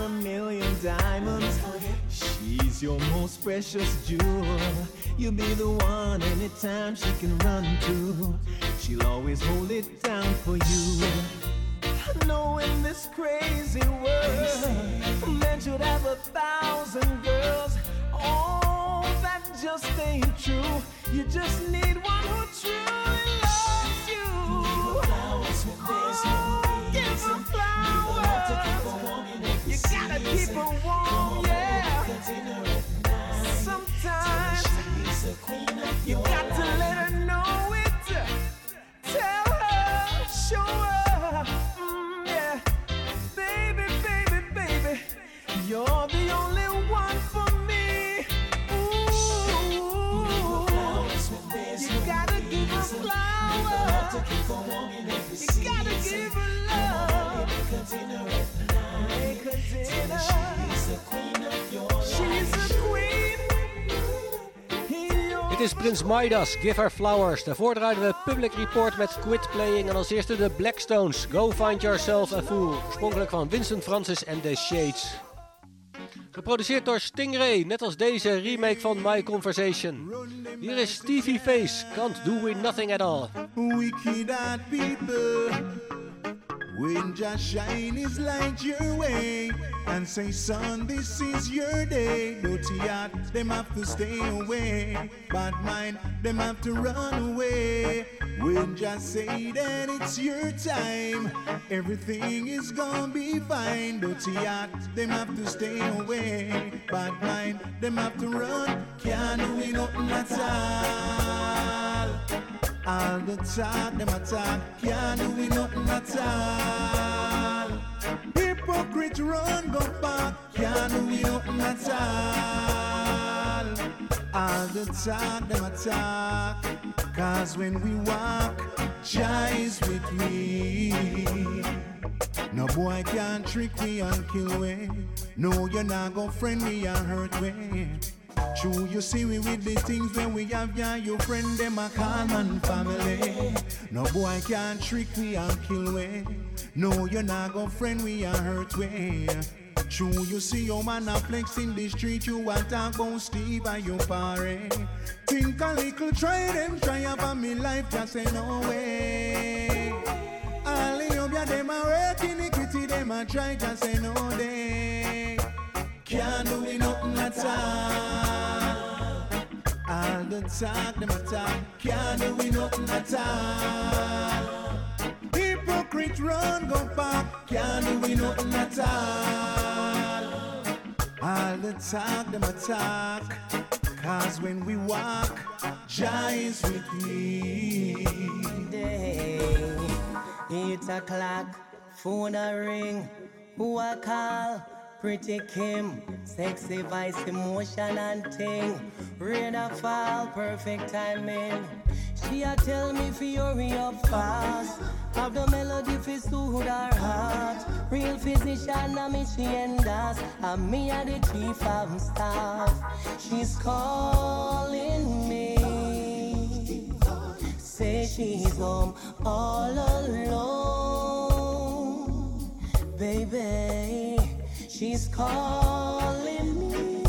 [SPEAKER 26] diamonds. She's your most precious jewel. You'll be the one anytime she can run to. She'll always hold it down for you. I know in this crazy world, men should have a thousand girls. Oh, that just ain't true. You just need one who truly loves you. Oh, give her flowers. You gotta keep her warm,
[SPEAKER 8] Dit is Prins Midas, Give Her Flowers. Daarvoor draaiden we Public Report met Quit Playing. En als eerste de Blackstones, Go Find Yourself a Fool. Oorspronkelijk van Vincent Francis en The Shades. Geproduceerd door Stingray, net als deze remake van My Conversation. Hier is Stevie Face, Can't Do With Nothing At All.
[SPEAKER 27] Wicked eyed people, when just shine his light your way and say, Son, this is your day. Dirty heart, them have to stay away. Bad mind, them have to run away. When just say that it's your time, everything is gonna be fine. Dirty heart, them have to stay away. Bad mind, them have to run. Can't do nothing at all. All the talk, them attack, can't do we nothing at all. Hypocrite run, go back, can't do we nothing at all. All the talk, them attack, cause when we walk, Jah is with me. No boy can trick me and kill we. No, you're not gonna friend me and hurt me. True, you see we with the things when we have ya, your friend them a call man family. No boy can trick me and kill we. No, you're not gonna friend we and hurt we. True, you see your man a flex in the street, you want talk about Steve and your party. Think a little, try them, try have me life, just say no way. All up, yeah, them a work iniquity, them a try, just say no day. Can't do me nothing at all. All the talk, them a talk. Can't do me nothing at all. Hypocrite run, go back. Can't do me nothing at all.
[SPEAKER 28] All the talk, them attack. Cause when we walk, Jah is with me.
[SPEAKER 27] Day, eight o'clock, phone a ring. Who I call? Pretty Kim, sexy voice, emotion and ting. A fall, perfect timing. She a tell me fi hurry up fast. Have the melody fi soothe her heart. Real physician a me she endorse. And me a the chief of staff. She's calling me. Say she's home all alone. Baby, she's calling me.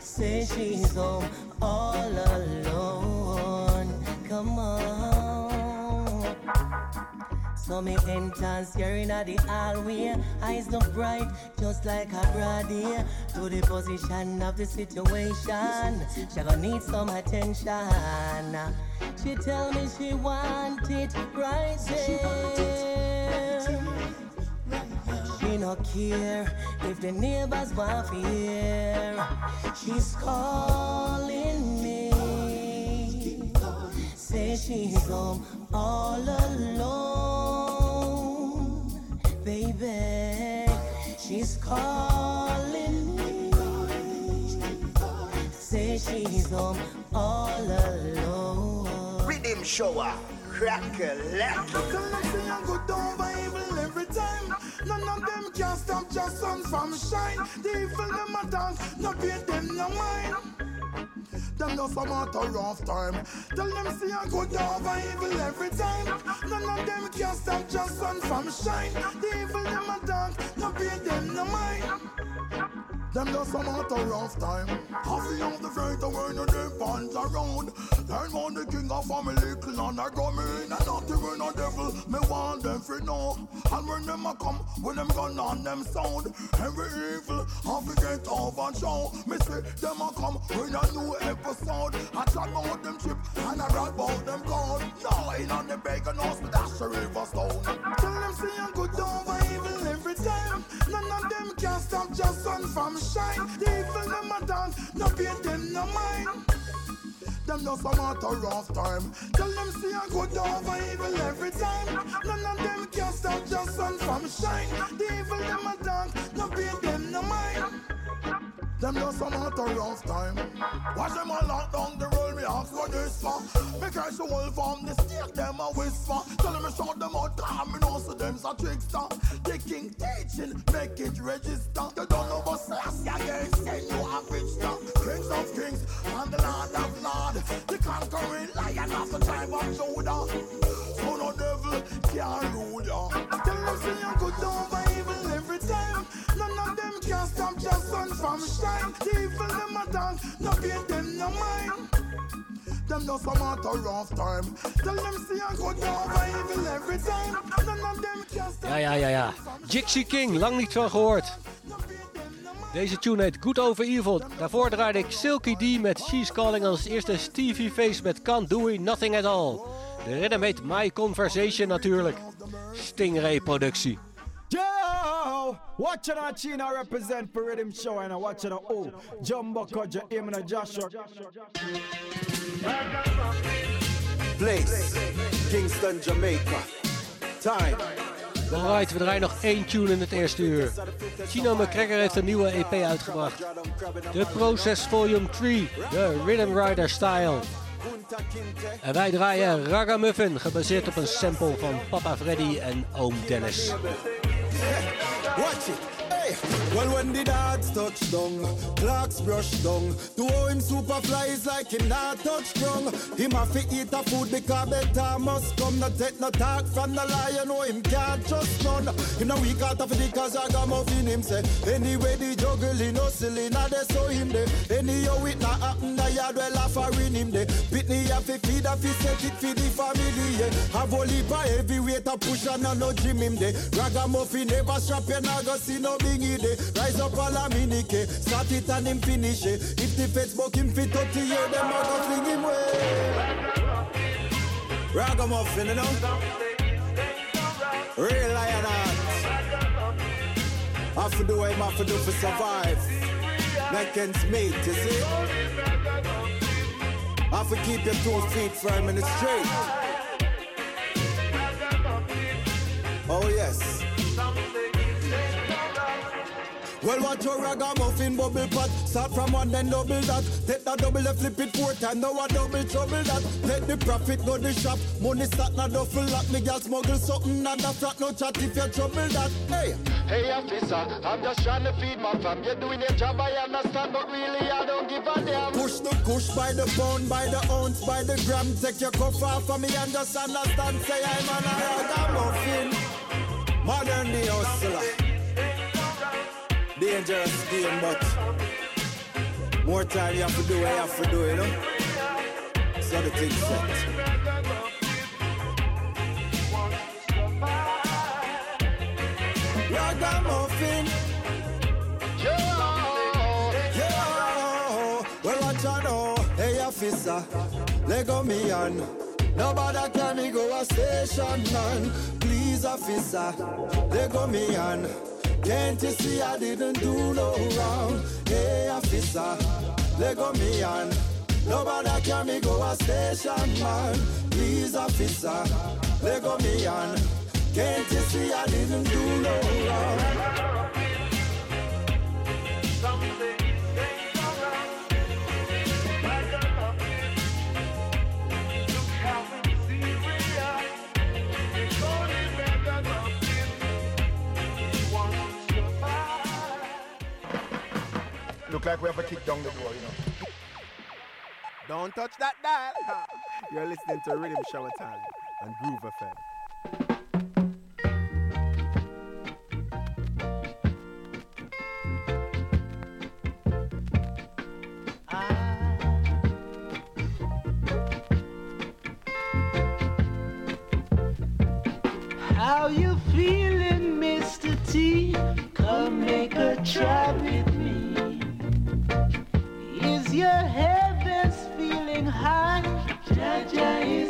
[SPEAKER 27] Say she's home all alone. Come on. So me enters here in the hallway Eyes look bright, just like a brody To the position of the situation She gonna need some attention She tell me she want it right there She no care if the neighbors want to hear She's calling me. Say she's home all alone Baby, she's calling me. Say she's home all alone.
[SPEAKER 10] Riddim Shower, crackle,
[SPEAKER 18] and go down by evil every time. None of them can stop just sun from shine. The evil them a dance, no pay them no mind. Them just a matter of time. Tell them see I go down by evil every time. None of them can stop just sun from shine. The evil them a dance, no pay them no mind. Them just a matter of time. Happy of the faith of when you them pants around. Learn on the king of family clan I go in and not even a devil. Me want them free know. And when them a come, when them gun on them sound. Every evil have to get over show. Me say them a come when a new episode. I chat about them chip and I rap about them gold. No, in on the bacon but that's a river stone. Tell them see I go down by evil every time. None of them can stop just sun from shine. The evil them a dance, no pay them no mind. Them just a matter of time. Tell them see I go down by evil every time. None of them can stop just sun from shine. The evil them a dance, no pay them no mind. Them just a matter of time. Watch them all lock down the road, me ask what this for. Because the whole from the stake, them a whisper. Tell them me shout them out, calm, me know so them's a trickster. The king teaching, make it register. You don't know but Selassie again, send you a picture. Kings of kings, and the Lord of lords. The conquering lion of the tribe of Judah. So no devil can rule ya. Tell them say you go down None of them can stop just sun from shine. The evil them a dance, no pay them no mind. Them just a matter of time. Tell them see I go down by evil every time. None of them can stop.
[SPEAKER 8] Ja, ja, ja, ja. Jixie King, lang niet van gehoord. Deze tune heet Good Over Evil. Daarvoor draaide ik Silky D met She's Calling als eerste Stevie Face met Can't Do It Nothing At All. De rhythm heet My Conversation natuurlijk. Stingray productie.
[SPEAKER 29] Yo, watching our China represent for Rhythm Show and watching our oh, Jumbo Kodja, Eamon and Joshua.
[SPEAKER 30] Place, Kingston, Jamaica. Time.
[SPEAKER 8] Alright, we draaien nog één tune in het eerste uur. Chino McGregor heeft een nieuwe EP uitgebracht. The Process Volume 3, de Rhythm Rider Style. En wij draaien Ragamuffin, gebaseerd op een sample van Papa Freddy en Oom Dennis.
[SPEAKER 30] Watch it. Hey, well when the dogs touch down, clocks brush down. To how him super flies like him not touch down. Him have to eat a food because better must come. Not take no talk from the lion, know him can't trust none. Him no weak out of the cause I got muffin him say. Anyway the juggling, hustling, now they saw him there. Anyhow it not happen, the yard well offering him there. Pitney have to feed a fi set it for the family, yeah. Have only by heavy weight a push and no gym him there. Ragamuffin never strap you, nah go see no bingy there. Rise up all a minike, start it and him finish it. If the buck him fit 30 year, them a go fling him way. Ragamuffin, you know? Real lion heart. A have to do what have to do for survive. Make ends meet, you see? Have to keep your two feet firm in the street. Oh yes. Well, watch your ragamuffin bubble pot. Start from one, then double that. Take that double and flip it four times. Now a double trouble that. Let the profit go the shop. Money start na duffel lock. Me gal smuggle something and the flat no chat if you trouble that. Hey.
[SPEAKER 31] Hey officer, I'm just trying to feed my fam. You're doing your job, I understand, but really I don't give a damn.
[SPEAKER 30] Push the push by the pound, by the ounce, by the gram. Take your cuff off of me and just understand. Say I'm an ragamuffin. Modern the hustler. Dangerous game, but more time you have to do what you have to do, you know? So the thing set. Ragamuffin. Yo, yo. Well, what you know? Hey, officer, let go me on. Nobody can me go a station, man. Please, officer, let go me on. Can't you see I didn't do no wrong? Hey, officer, let go me on. Nobody can me go a station, man. Please, officer, let go me on. Can't you see I didn't do no wrong?
[SPEAKER 31] Look like we have a kick down the door, you know.
[SPEAKER 32] Don't touch that dial. You're listening to Riddim Shower Time on Groove FM. Ah.
[SPEAKER 13] How you feeling, Mr. T? Come make a try with me. Your heavens feeling high? Jaja is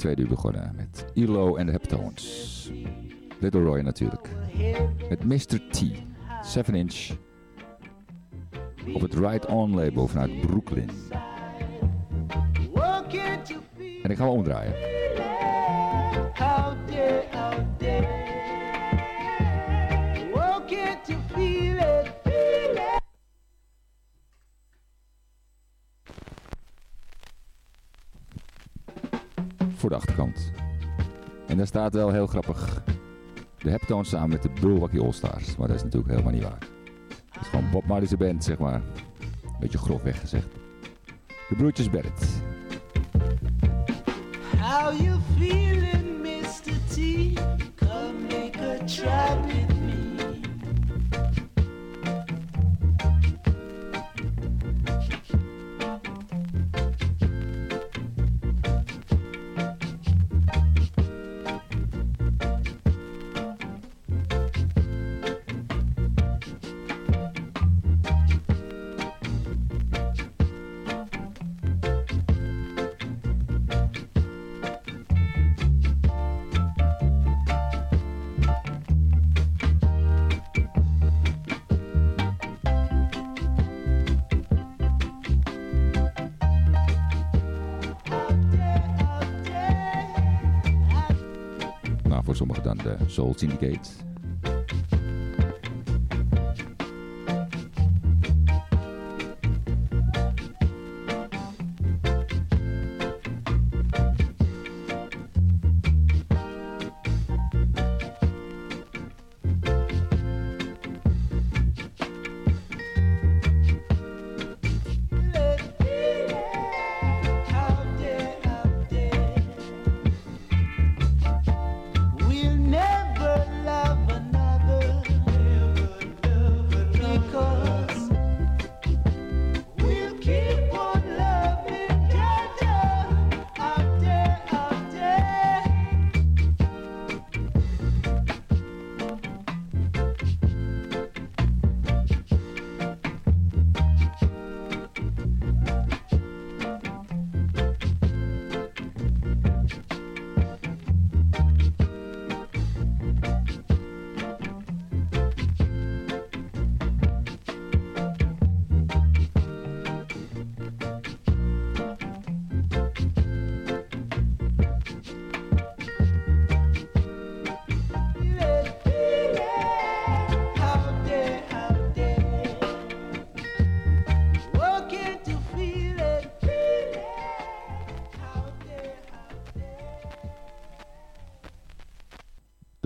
[SPEAKER 33] tweede uur begonnen met ILO en de Heptones. Little Roy natuurlijk. Met Mr. T. 7 inch. Op het Right On label vanuit Brooklyn. En ik ga hem omdraaien. De achterkant. En daar staat wel heel grappig. De Heptones samen met de Bulwacky All Stars. Maar dat is natuurlijk helemaal niet waar. Het is gewoon Bob Marley's band, zeg maar. Beetje grofweg gezegd. De broertjes Barrett.
[SPEAKER 13] How you feeling, Mr. T?
[SPEAKER 30] Soul Syndicate.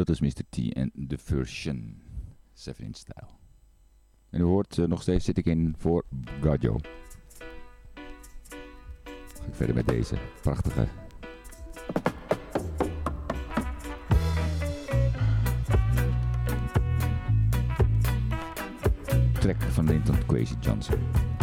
[SPEAKER 30] Dat Mr. T en The Version. 7 in stijl. En u hoort, eh, nog steeds zit ik in voor Gajo. Ga ik verder met deze prachtige track van Linton Crazy Johnson.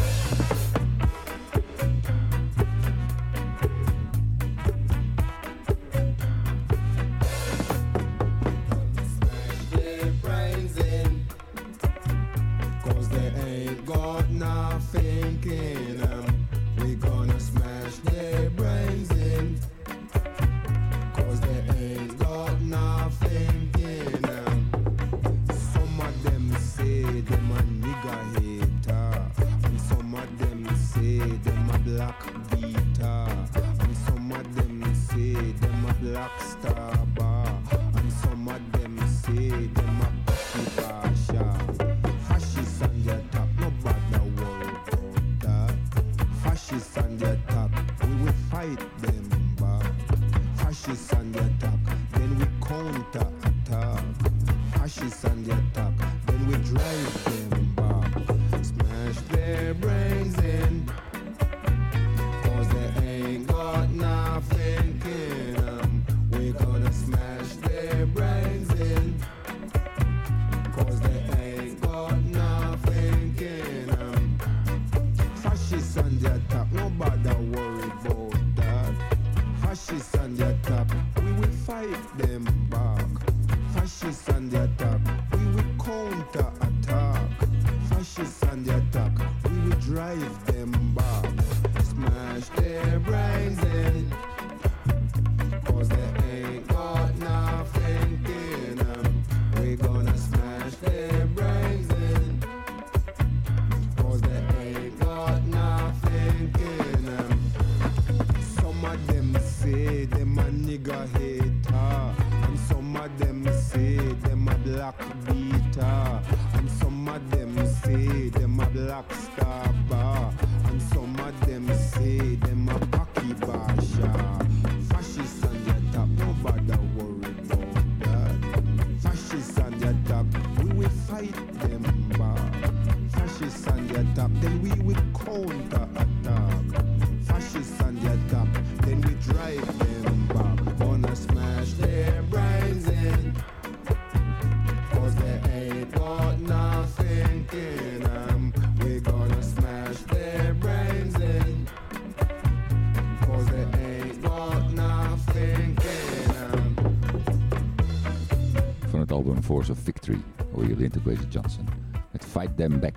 [SPEAKER 33] Of
[SPEAKER 30] Victory hoor je Linda Blazer Johnson met Fight Them Back.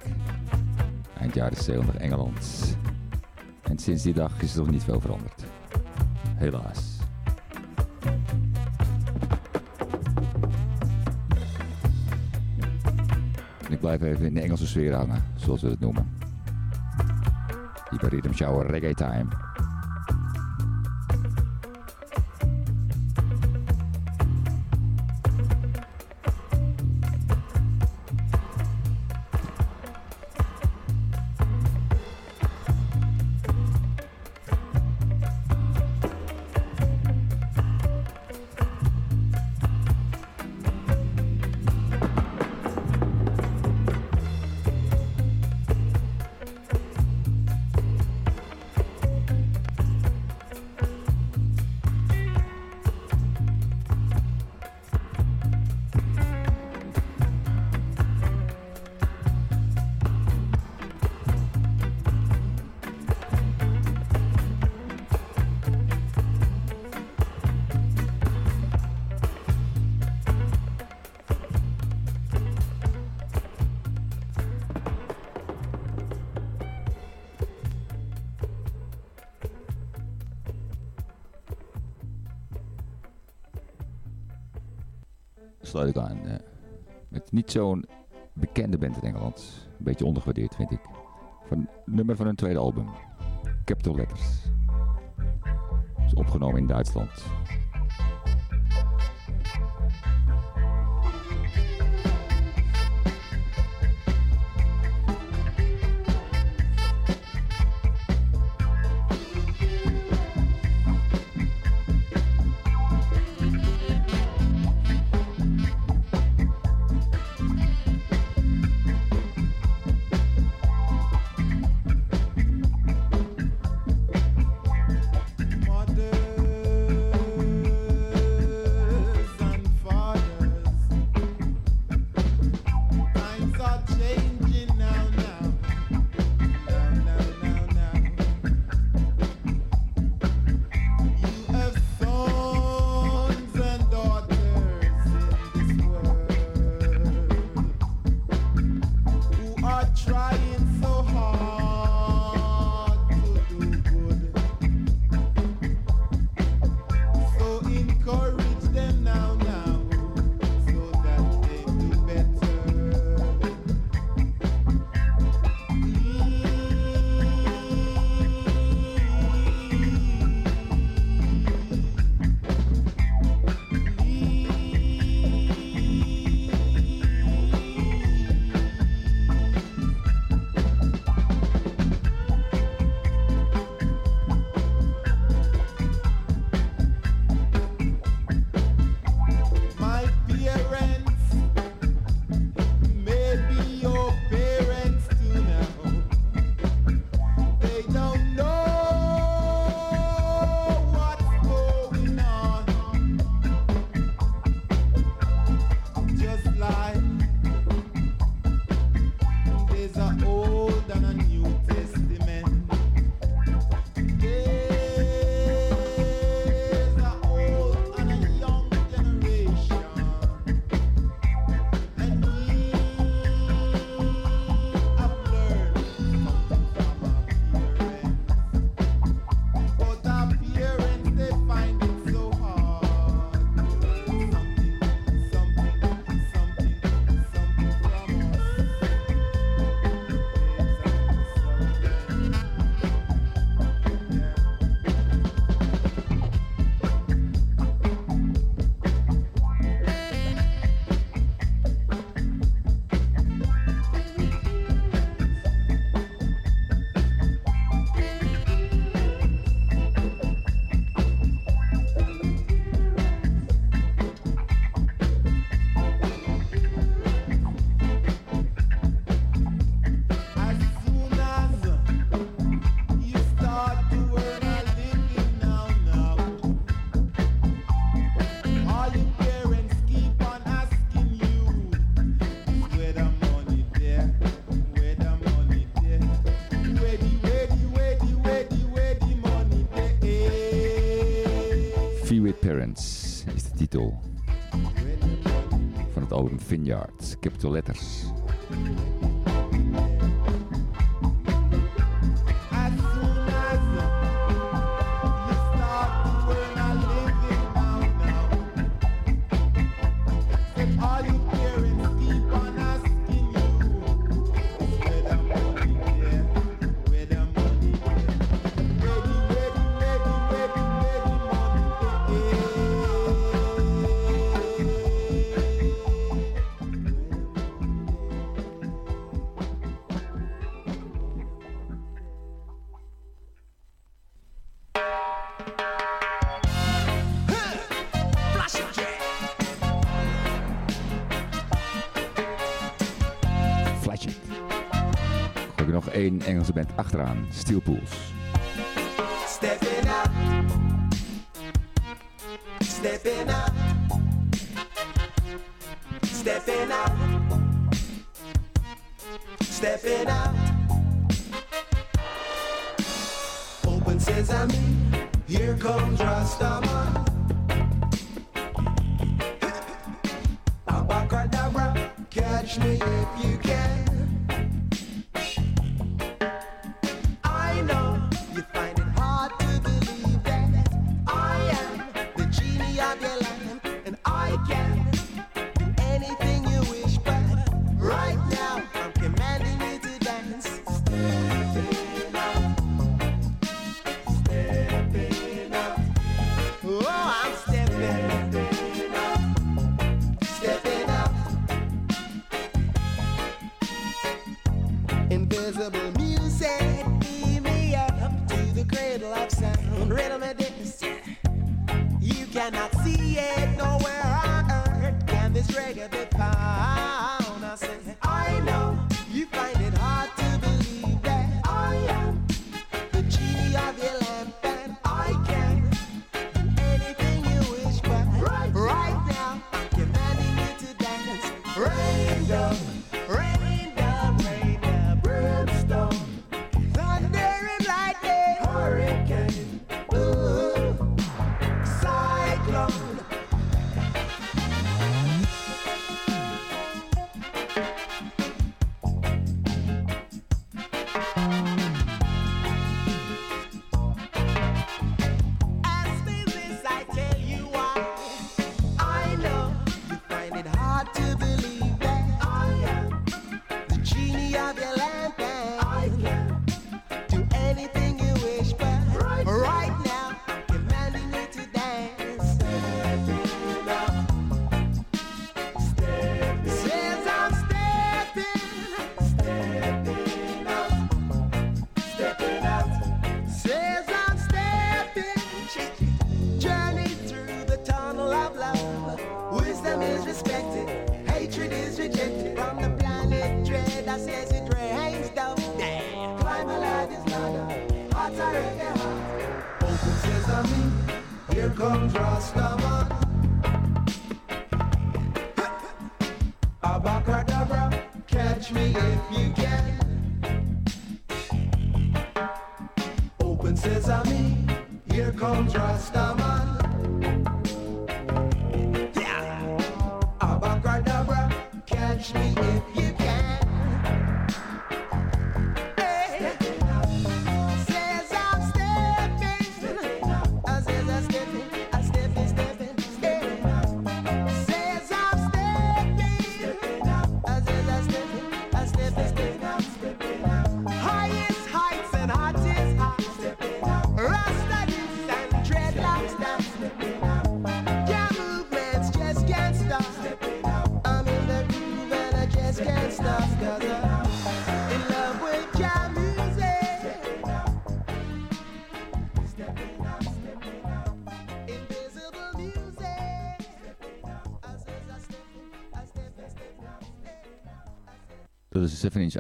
[SPEAKER 30] Eind jaren 70 Engeland. En sinds die dag is er nog niet veel veranderd. Helaas. Ik blijf even in de Engelse sfeer hangen, zoals we het noemen. Hier bij Rhythm Shower Reggae Time.
[SPEAKER 7] zo'n bekende band in Engeland. Een beetje ondergewaardeerd, vind ik. Van, nummer van hun tweede album. Capital Letters. Is opgenomen in Duitsland. Vinyards, Ik letters. achteraan. Steel Pools.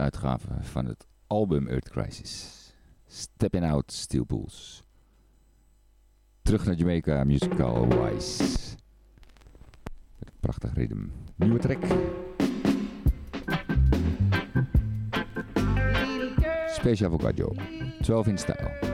[SPEAKER 34] Uitgave van het album Earth Crisis. Stepping Out Steel Bulls. Terug naar Jamaica Musical Wise. Met een prachtig ritme. Nieuwe track. Special Avocado. 12 in stijl.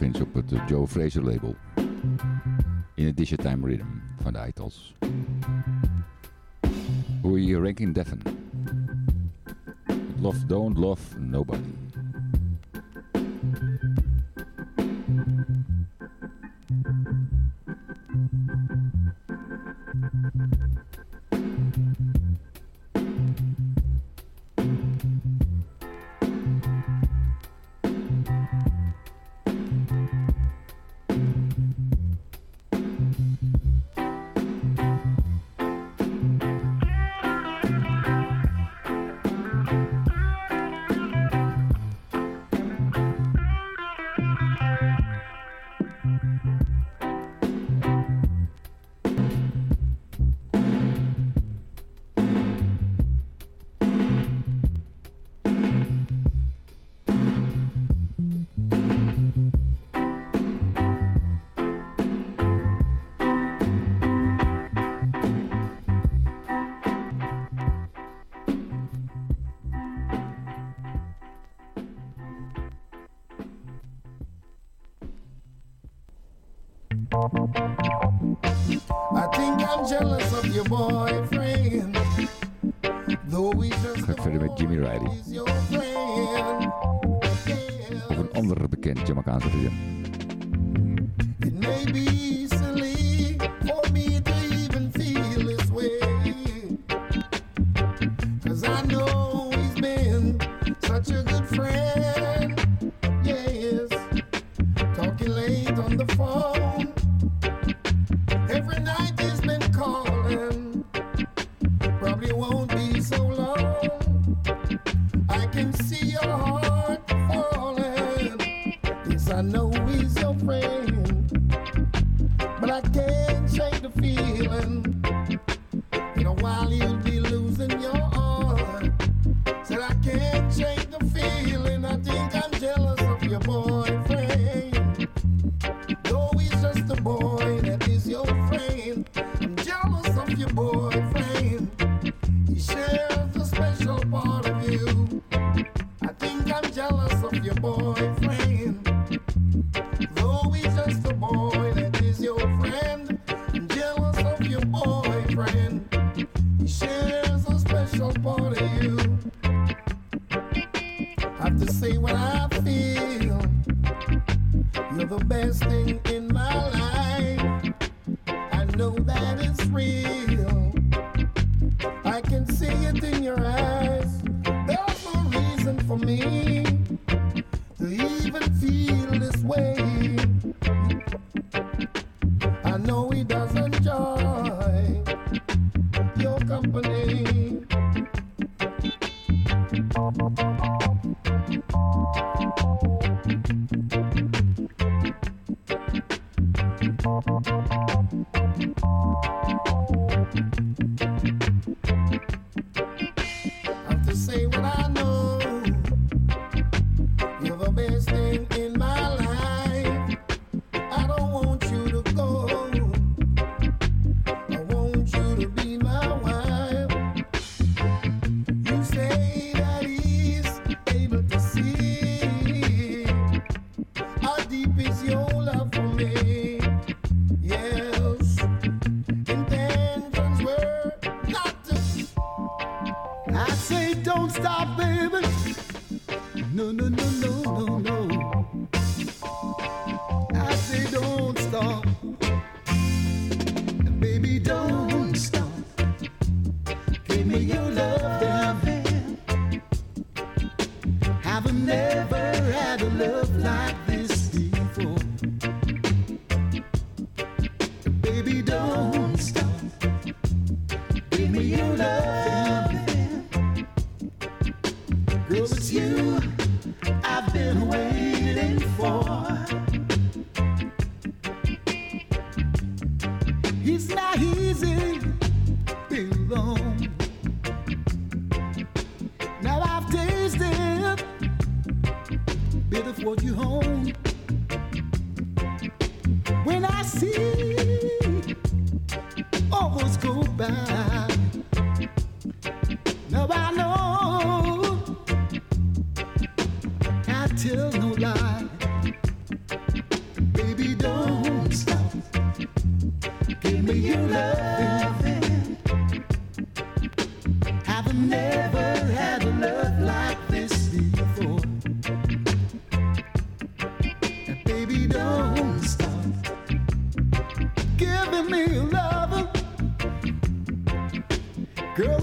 [SPEAKER 34] op het eh, Joe Fraser label. In het Digitime Rhythm van de Itals. Hoe je ranking Devon. Love Don't Love Nobody.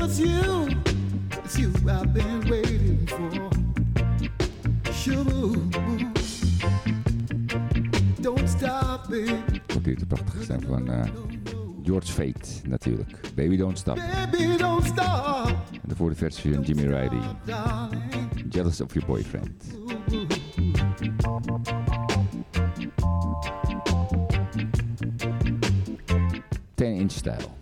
[SPEAKER 4] It's you, it's you I've been waiting for.
[SPEAKER 30] Sugar, don't stop.
[SPEAKER 34] Komt hier de prachtige stem van eh, George Fate natuurlijk. Baby Don't Stop.
[SPEAKER 30] Baby, don't stop,
[SPEAKER 34] En de versie van Jimmy Riley. Jealous of your boyfriend. 10 inch style.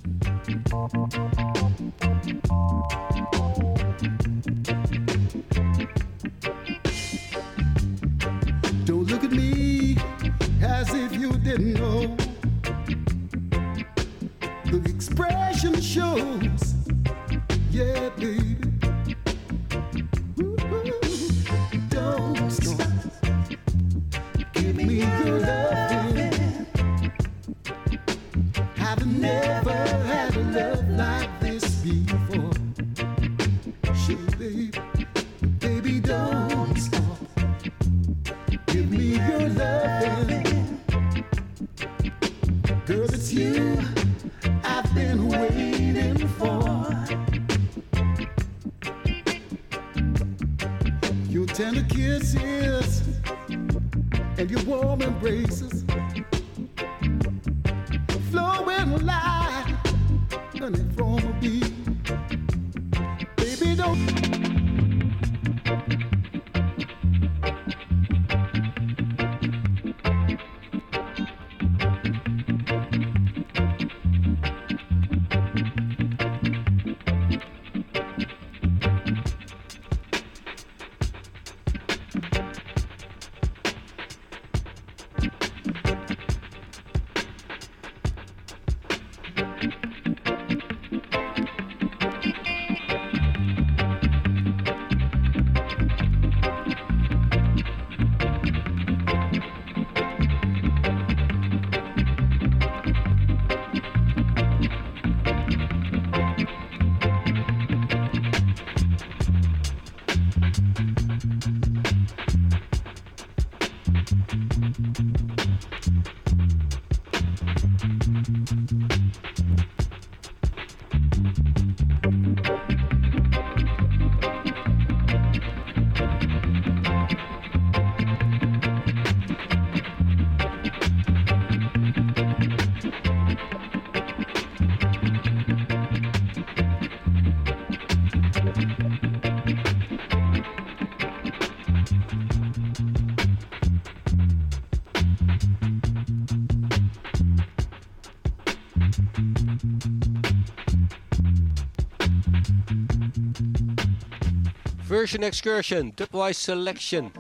[SPEAKER 8] Version Excursion, Dubwise Selection.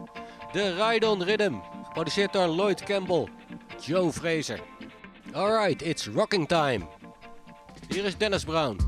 [SPEAKER 8] De Ride on Rhythm, geproduceerd door Lloyd Campbell, Joe Fraser. Alright, it's rocking time. Hier is Dennis Brown.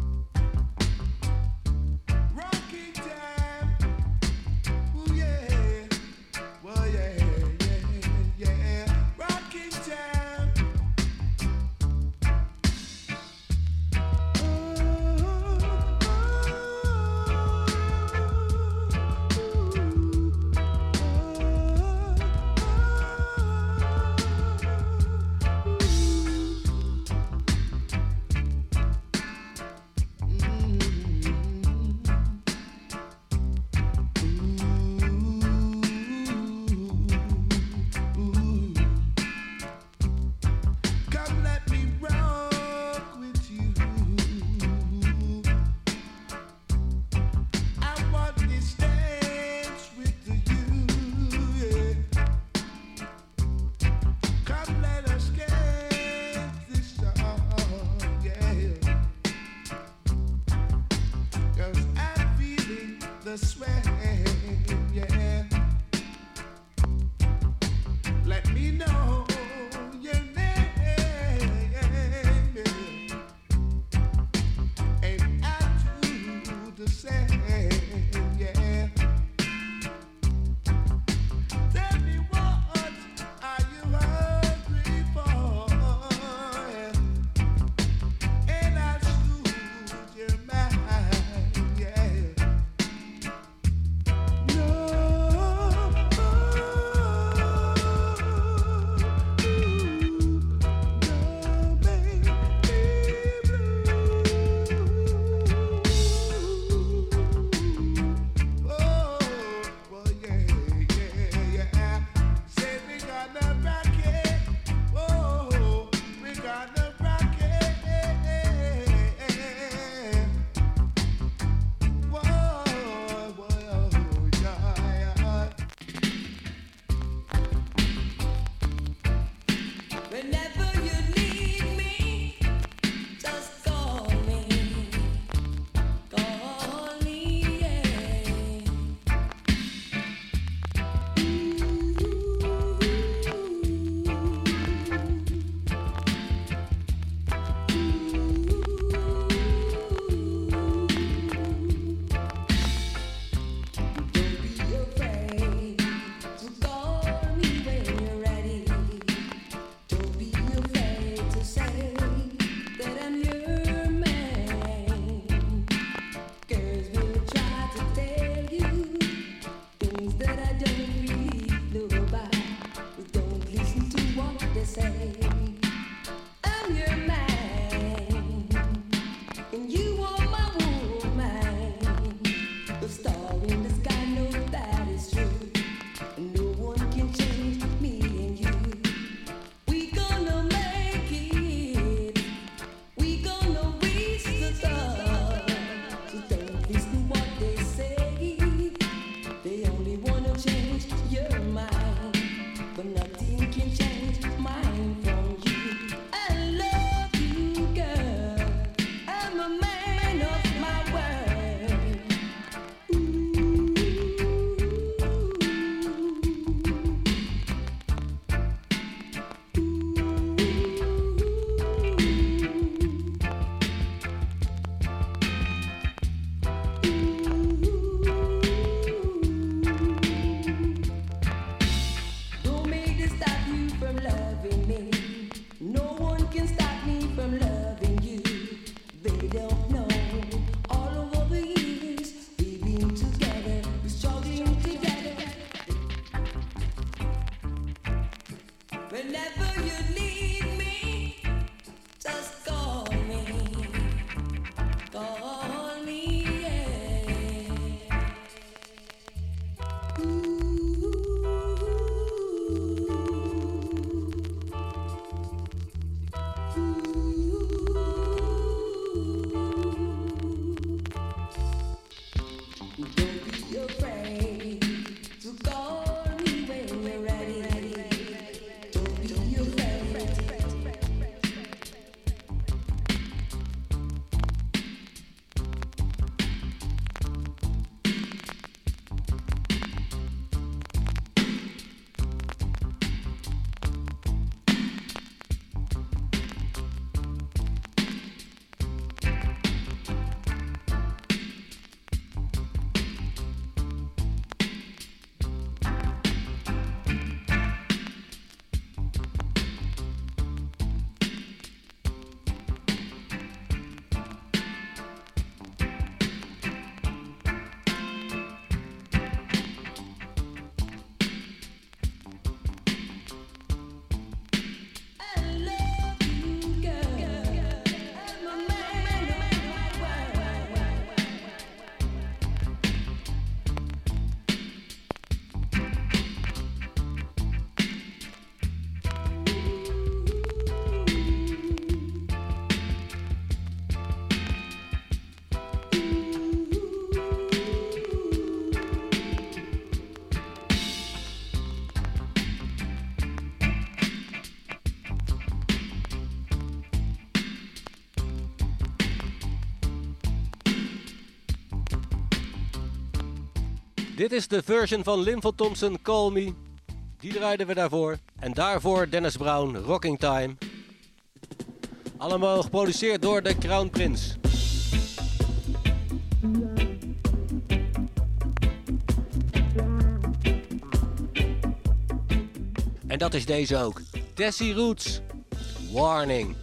[SPEAKER 8] Dit is de version van Lim Thompson, Call Me. Die draaiden we daarvoor. En daarvoor Dennis Brown, Rocking Time. Allemaal geproduceerd door de Crown Prince. En dat is deze ook. Tessie Roots. Warning.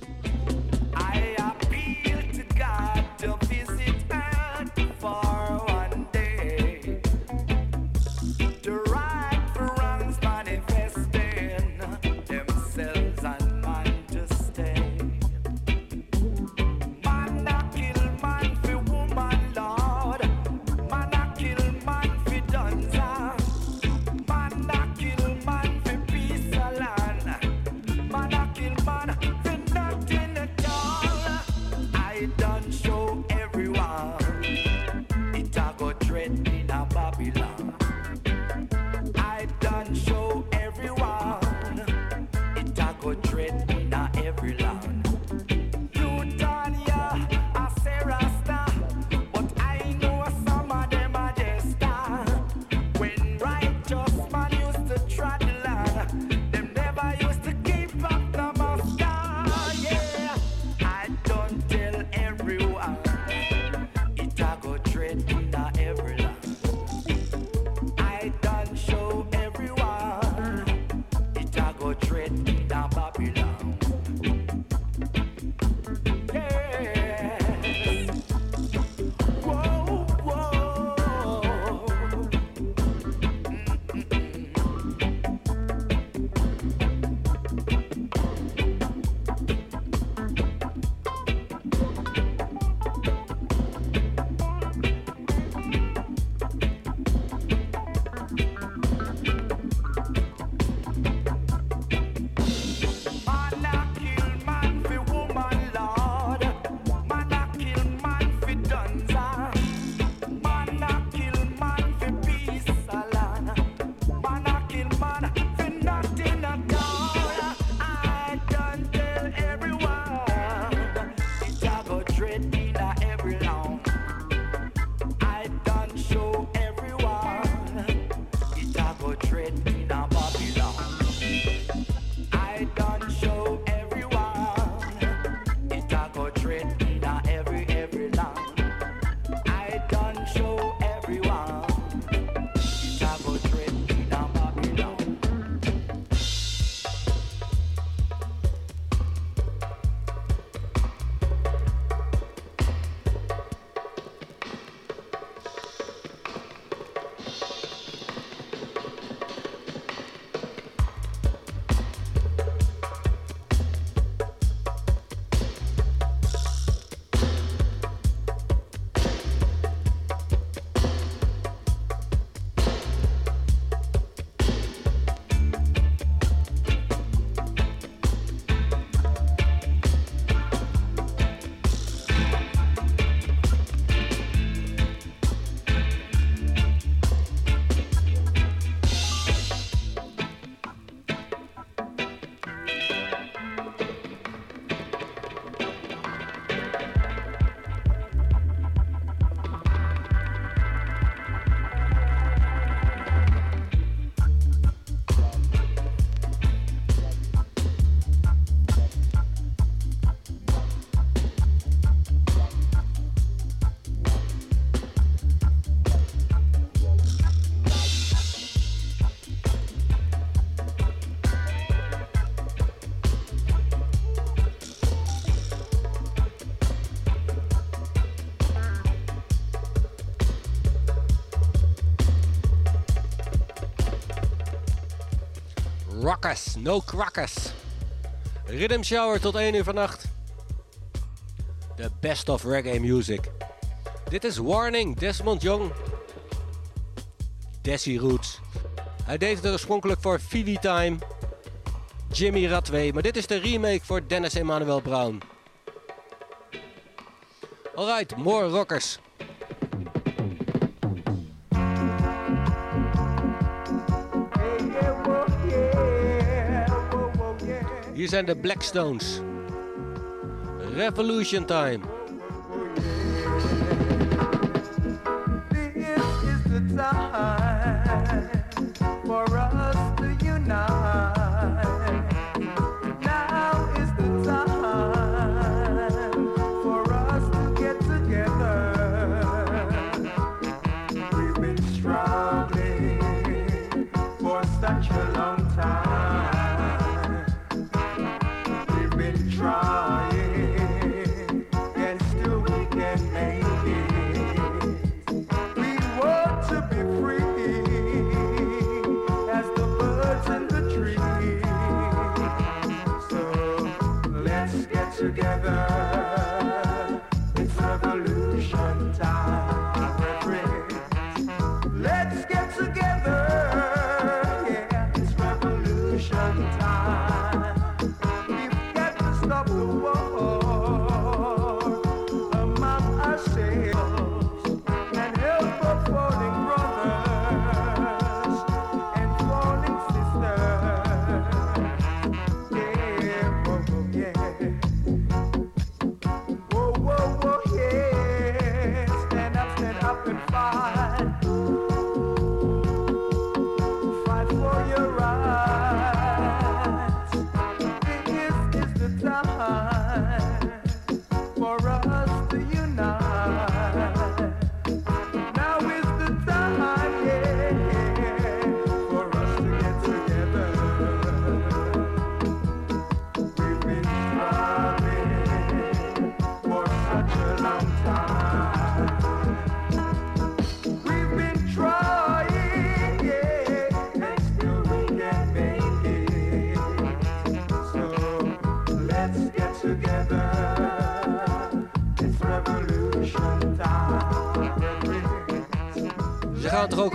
[SPEAKER 8] crackers, no crackers. Rhythm Shower tot 1 uur vannacht. The best of reggae music. Dit is Warning, Desmond Young. Desi Roots. Hij deed het oorspronkelijk voor Philly Time, Jimmy Radway, maar dit is de remake voor Dennis Emmanuel Brown. Alright, more rockers.
[SPEAKER 13] and the Blackstones. Revolution time.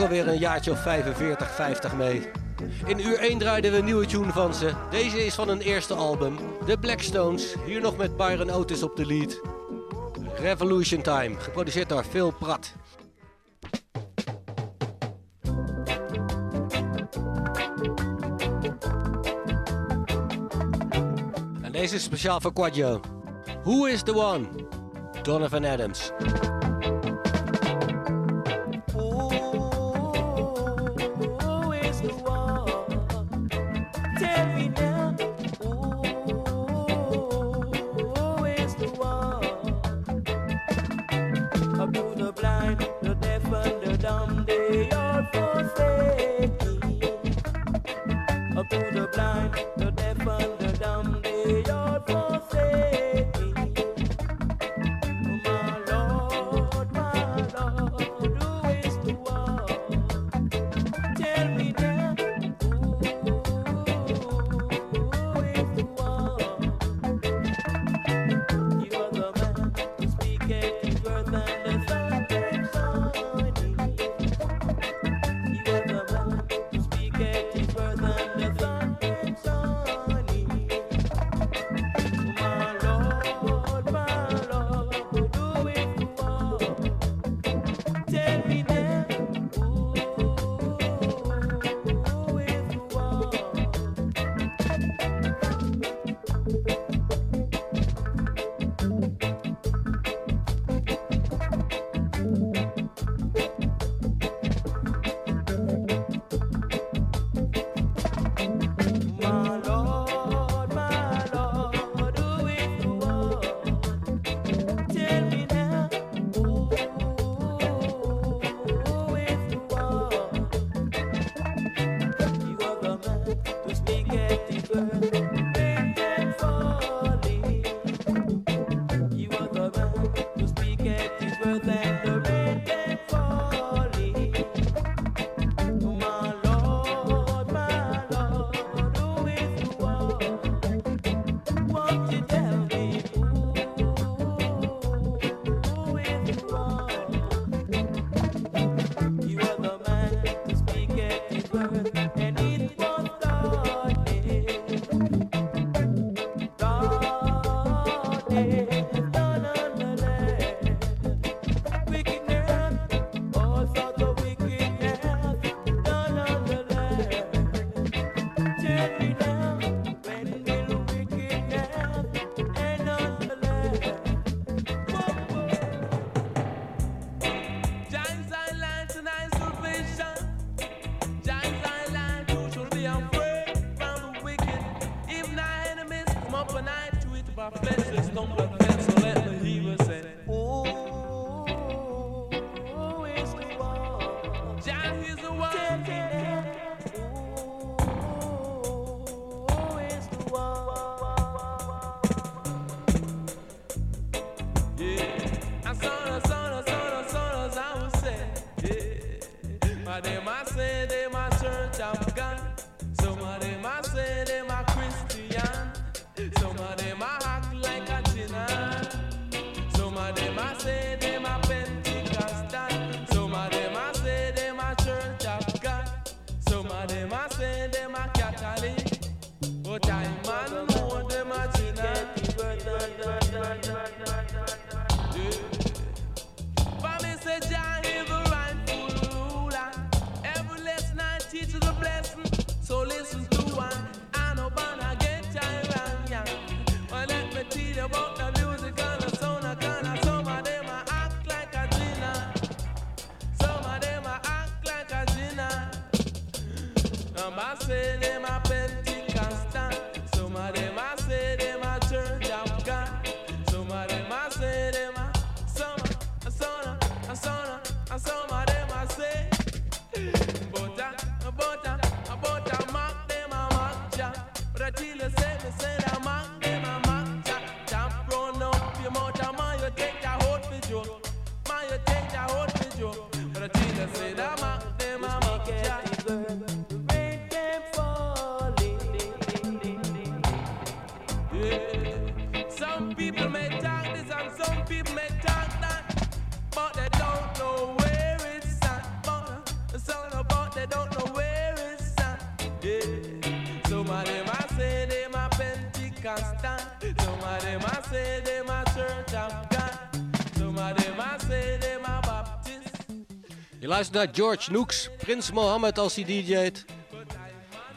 [SPEAKER 8] weer een jaartje of 45, 50 mee. In uur 1 draaiden we een nieuwe tune van ze. Deze is van hun eerste album, The Blackstones. Hier nog met Byron Otis op de lead. Revolution Time, geproduceerd door Phil Pratt. En deze is speciaal voor Quadjo. Who is the one? Donovan Adams.
[SPEAKER 35] Is
[SPEAKER 8] naar George Nooks, Prins Mohammed als hij DJ't.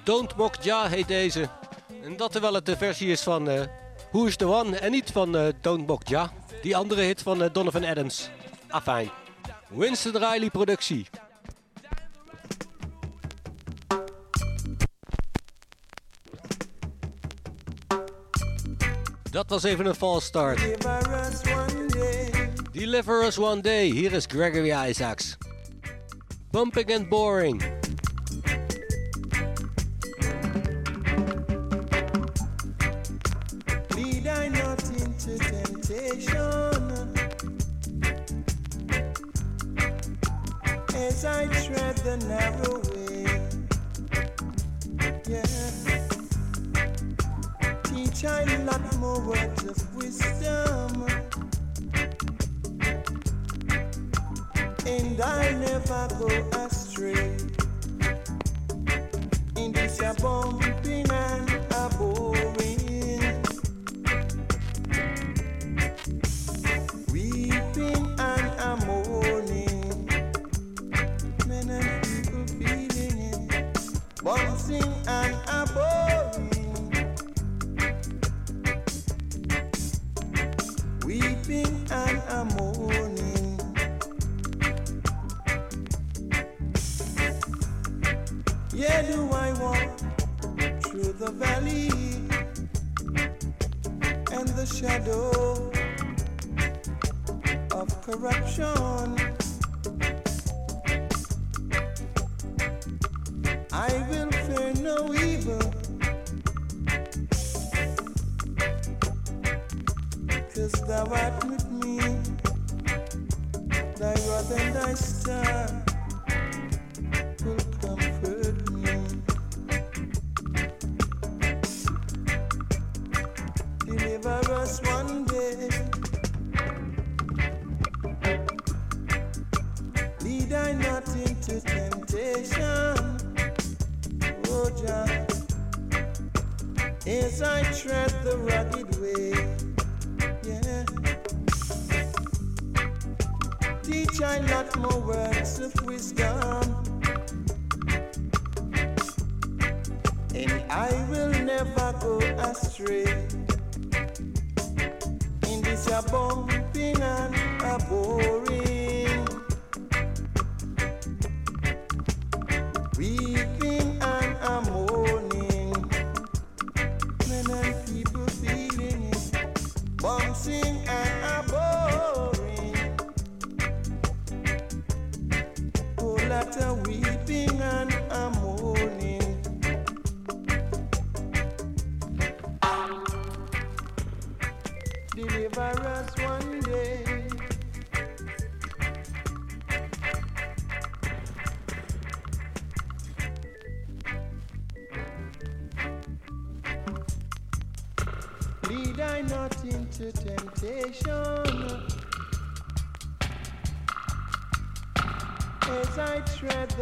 [SPEAKER 8] Don't Mock Ja heet deze. En dat terwijl het de versie is van uh, Who is the One en niet van eh, Don't Mock Ja. Die andere hit van eh, Donovan Adams. Afijn. Winston Riley productie. Dat was even een false start.
[SPEAKER 34] Deliver us one day.
[SPEAKER 8] Hier is Gregory Isaacs. bumping and boring.
[SPEAKER 34] Lead I not into temptation as I tread the narrow way. Yeah. Teach I lot more words of wisdom. and I never go astray. In this a bumping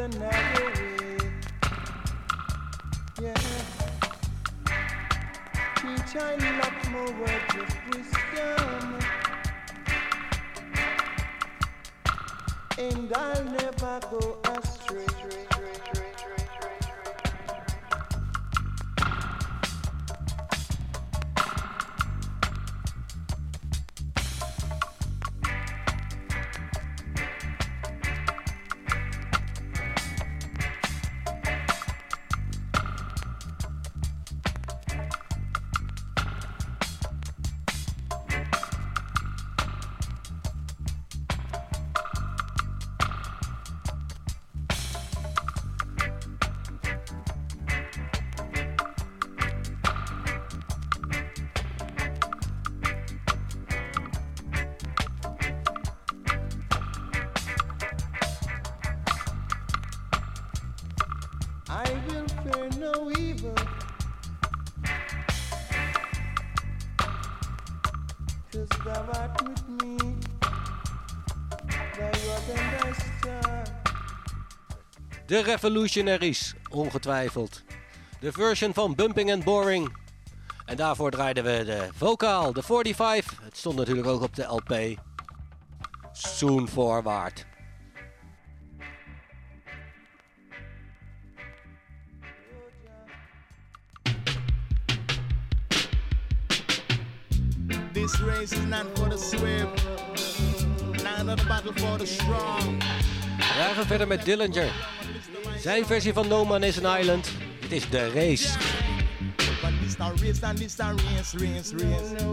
[SPEAKER 34] the
[SPEAKER 36] narrow
[SPEAKER 8] De Revolutionaries, ongetwijfeld. De version van Bumping and Boring. En daarvoor draaiden we de vocaal, de 45. Het stond natuurlijk ook op de LP. Soon Forward.
[SPEAKER 30] This race is not for the swift, battle for the strong.
[SPEAKER 8] We gaan verder met Dillinger. Zijn versie van No Man is an Island. Het is de race.
[SPEAKER 30] A race and this a race, race, race.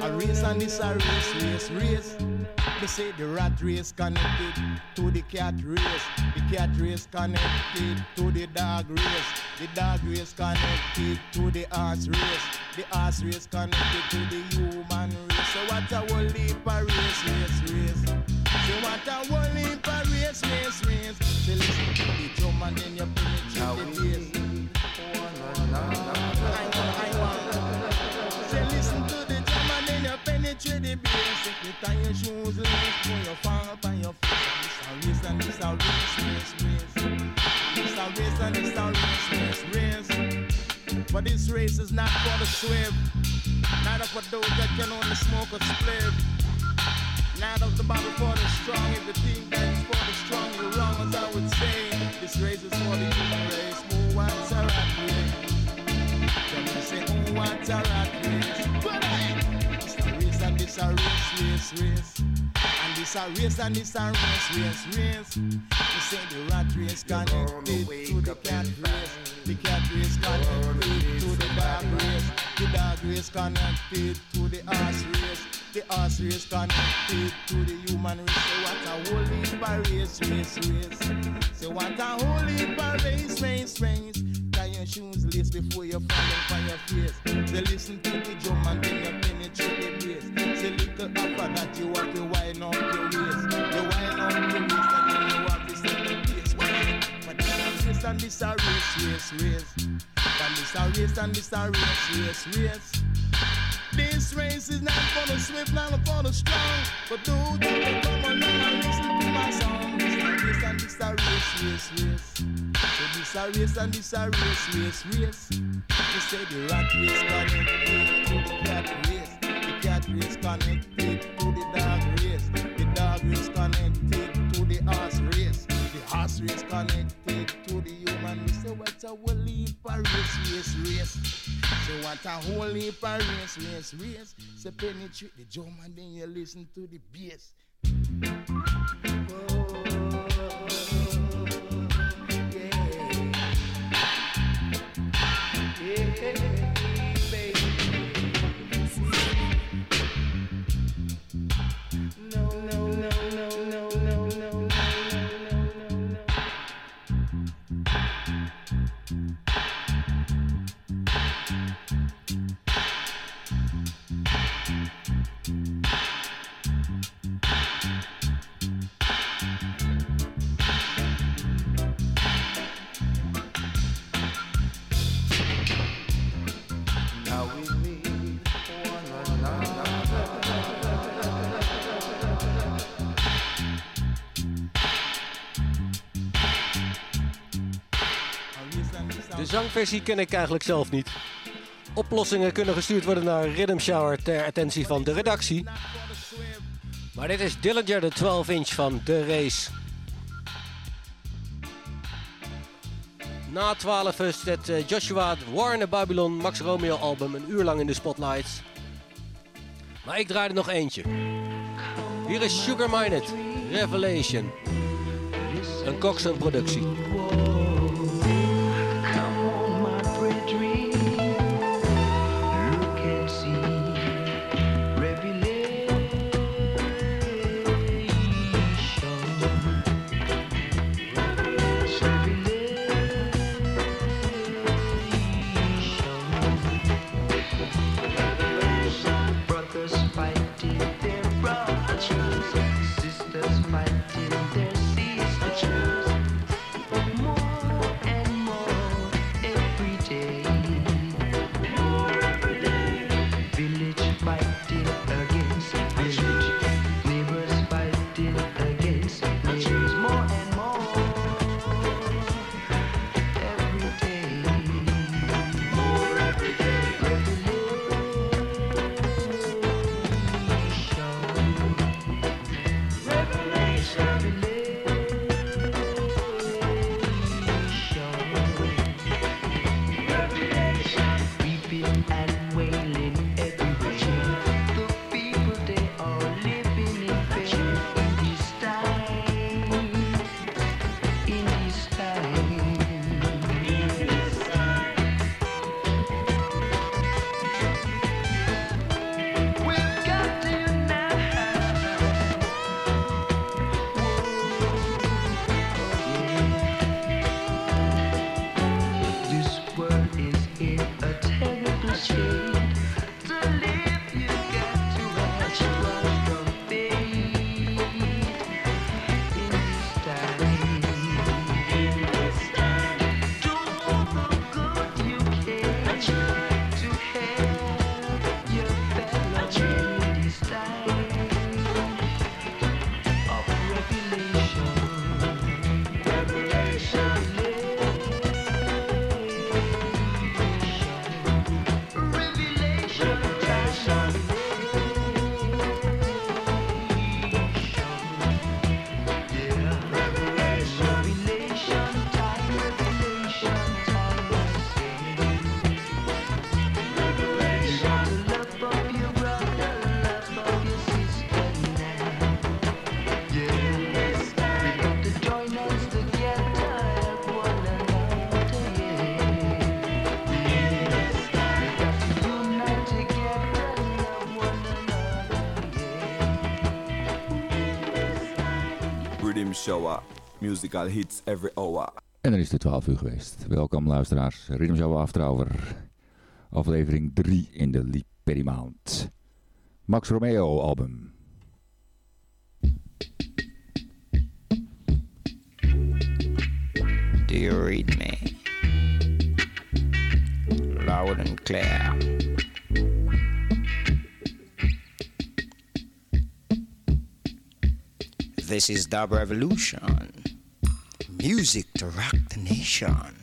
[SPEAKER 30] A race and this a race, race, race. They say the rat race connected to the cat race. The cat race connected to the dog race. The dog race connected to the race. The race connected to the human race. So what a whole race, race, race. So what a whole heap of race, race, race. So listen to the drum and then you penetrate the bass. Say listen to the drum and then you penetrate the bass. If you tie your shoes loose, when you fall upon your face. This a race and this a race, race, race. This a race and this a race, race, race. But this race is not for the swift, neither for those that can only smoke or split. Not of the Bible for the strong. If you think that for the strong, you're wrong, as I would say. This race is for the human race. Who wants a rat race? Can you say, who wants a rat race? But I, it's a race and this a race, race, race. And this a race and this a race, race, race. You say the rat race connected to the cat race. The cat race connected to the dog race. The dog race connected to the horse race. The horse race connected to the human race. Say what a of race, race, race. Say what a of race, race, race. Tie your shoes lace before you fall on your face. Say listen to the drum and then you penetrate the bass. Say little after that you have to wind up your waist. You wind up your waist and then you have to set the pace. But this a race and this a race, race, race. And this a race and this a race, race, race. This race is not for the swift, not for the strong. But those that come along and listen to my song. This a race and this a race, race, race. So this a race and this a race, race, race. You say the rat race connected to the cat race. The cat race connected to the dog race. The dog race connected to the horse race. The horse race connected to the human race. So what a whole heap of race, race, race. So what a whole heap of race, race, race. So penetrate the drum and then you listen to the bass.
[SPEAKER 37] De zangversie ken ik eigenlijk zelf niet. Oplossingen kunnen gestuurd worden naar Rhythm Shower ter attentie van de redactie. Maar dit is Dillinger, de 12 inch van de race. Na 12 is het eh, Joshua War Babylon Max Romeo album een uur lang in de spotlights. Maar ik draai er nog eentje. Hier is Sugar Minded, Revelation. Een Coxon productie.
[SPEAKER 38] Musical hits every hour.
[SPEAKER 33] En dan is het 12 uur geweest. Welkom luisteraars. Rhythm Show After Hour. Aflevering 3 in de Liperi maand. Max Romeo album.
[SPEAKER 39] Do you read me? Loud and clear. This is Dub Revolution. Music to rock the nation.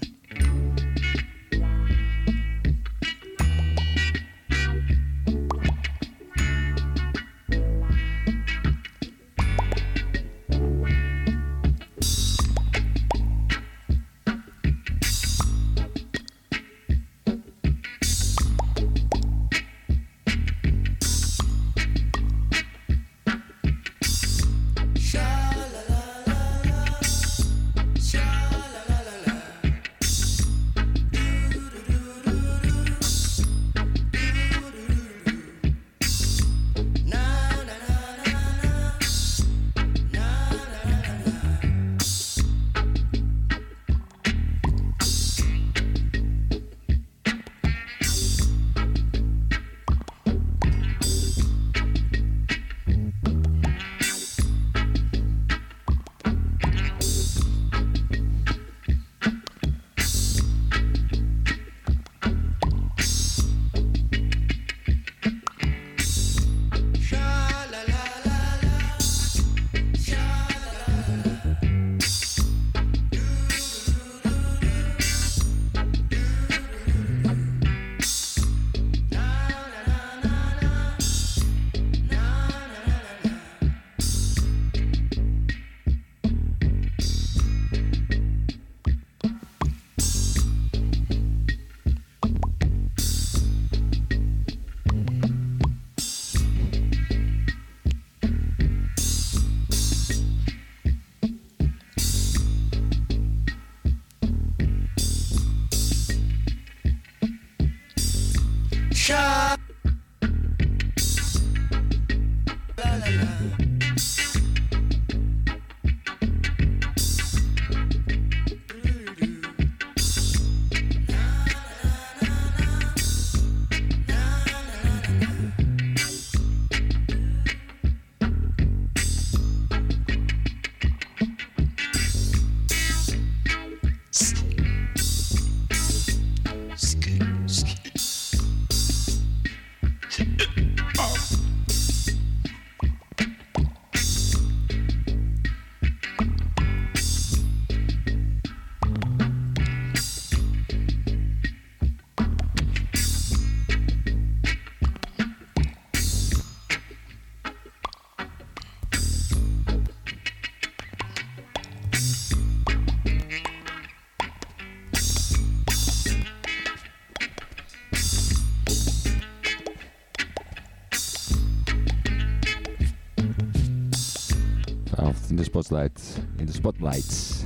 [SPEAKER 33] Spotlights.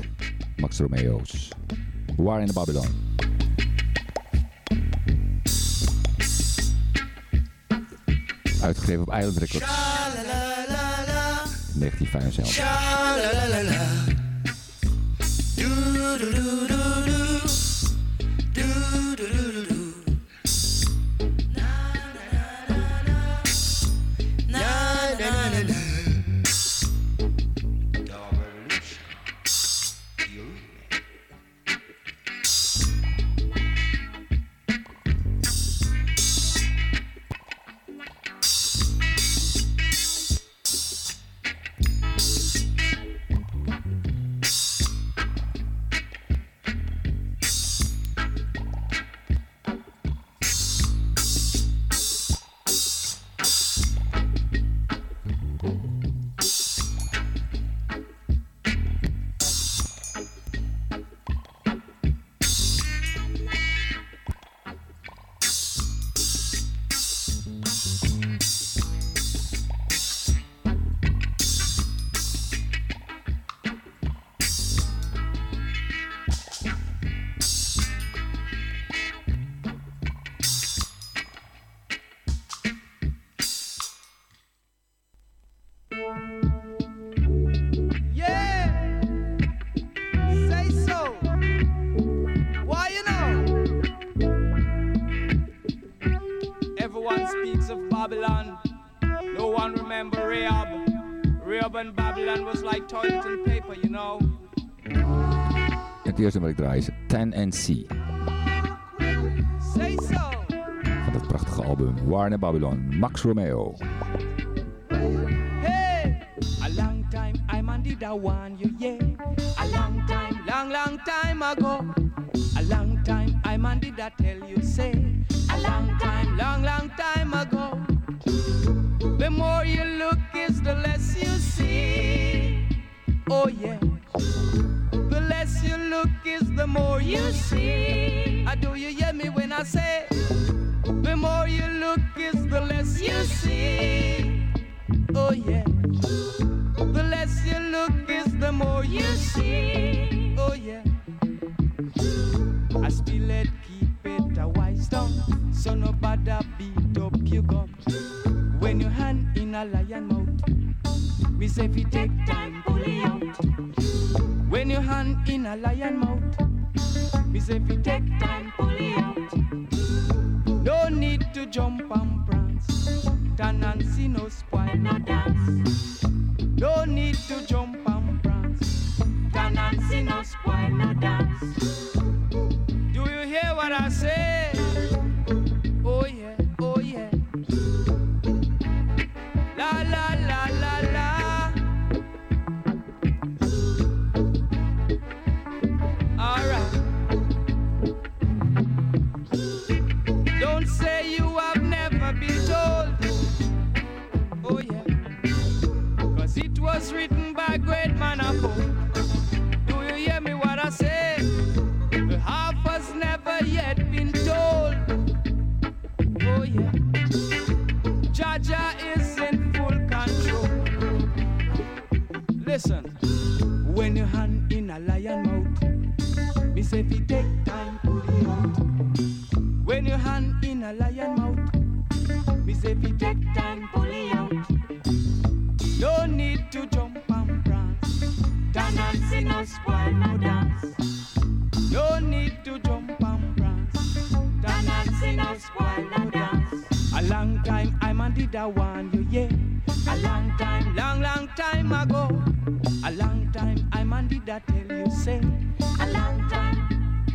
[SPEAKER 33] Max Romeo's. War in the Babylon. Uitgegeven op Island Records. 1975. Ik draai is 10NC.
[SPEAKER 13] Say so.
[SPEAKER 33] Van het prachtige album War in the Babylon. Max Romeo.
[SPEAKER 13] More you see. I do you hear me when I say? The more you look is the less you see. Oh yeah. The less you look is the more you see. Oh yeah. I still let keep it a wise tongue, so nobody beat up you gum. When your hand in a lion mouth, me say if you take time, pull it out. When your hand in a lion mouth, say if you take time, pull it out. No need to jump and prance, turn and see no spoil no dance. No need to jump and prance, turn and see no spoil no dance. Do you hear what I say? Say? The half has never yet been told. Oh yeah. Jaja is in full control. Listen, when your hand in a mouth, me say you take time, pull it out. When your hand in a mouth, me say you take time, pull it out. No need to jump and prance, see no spoil I'm on did I want you, yeah. A long time, long, long time ago. A long time I'm on did I tell you, say. A long time,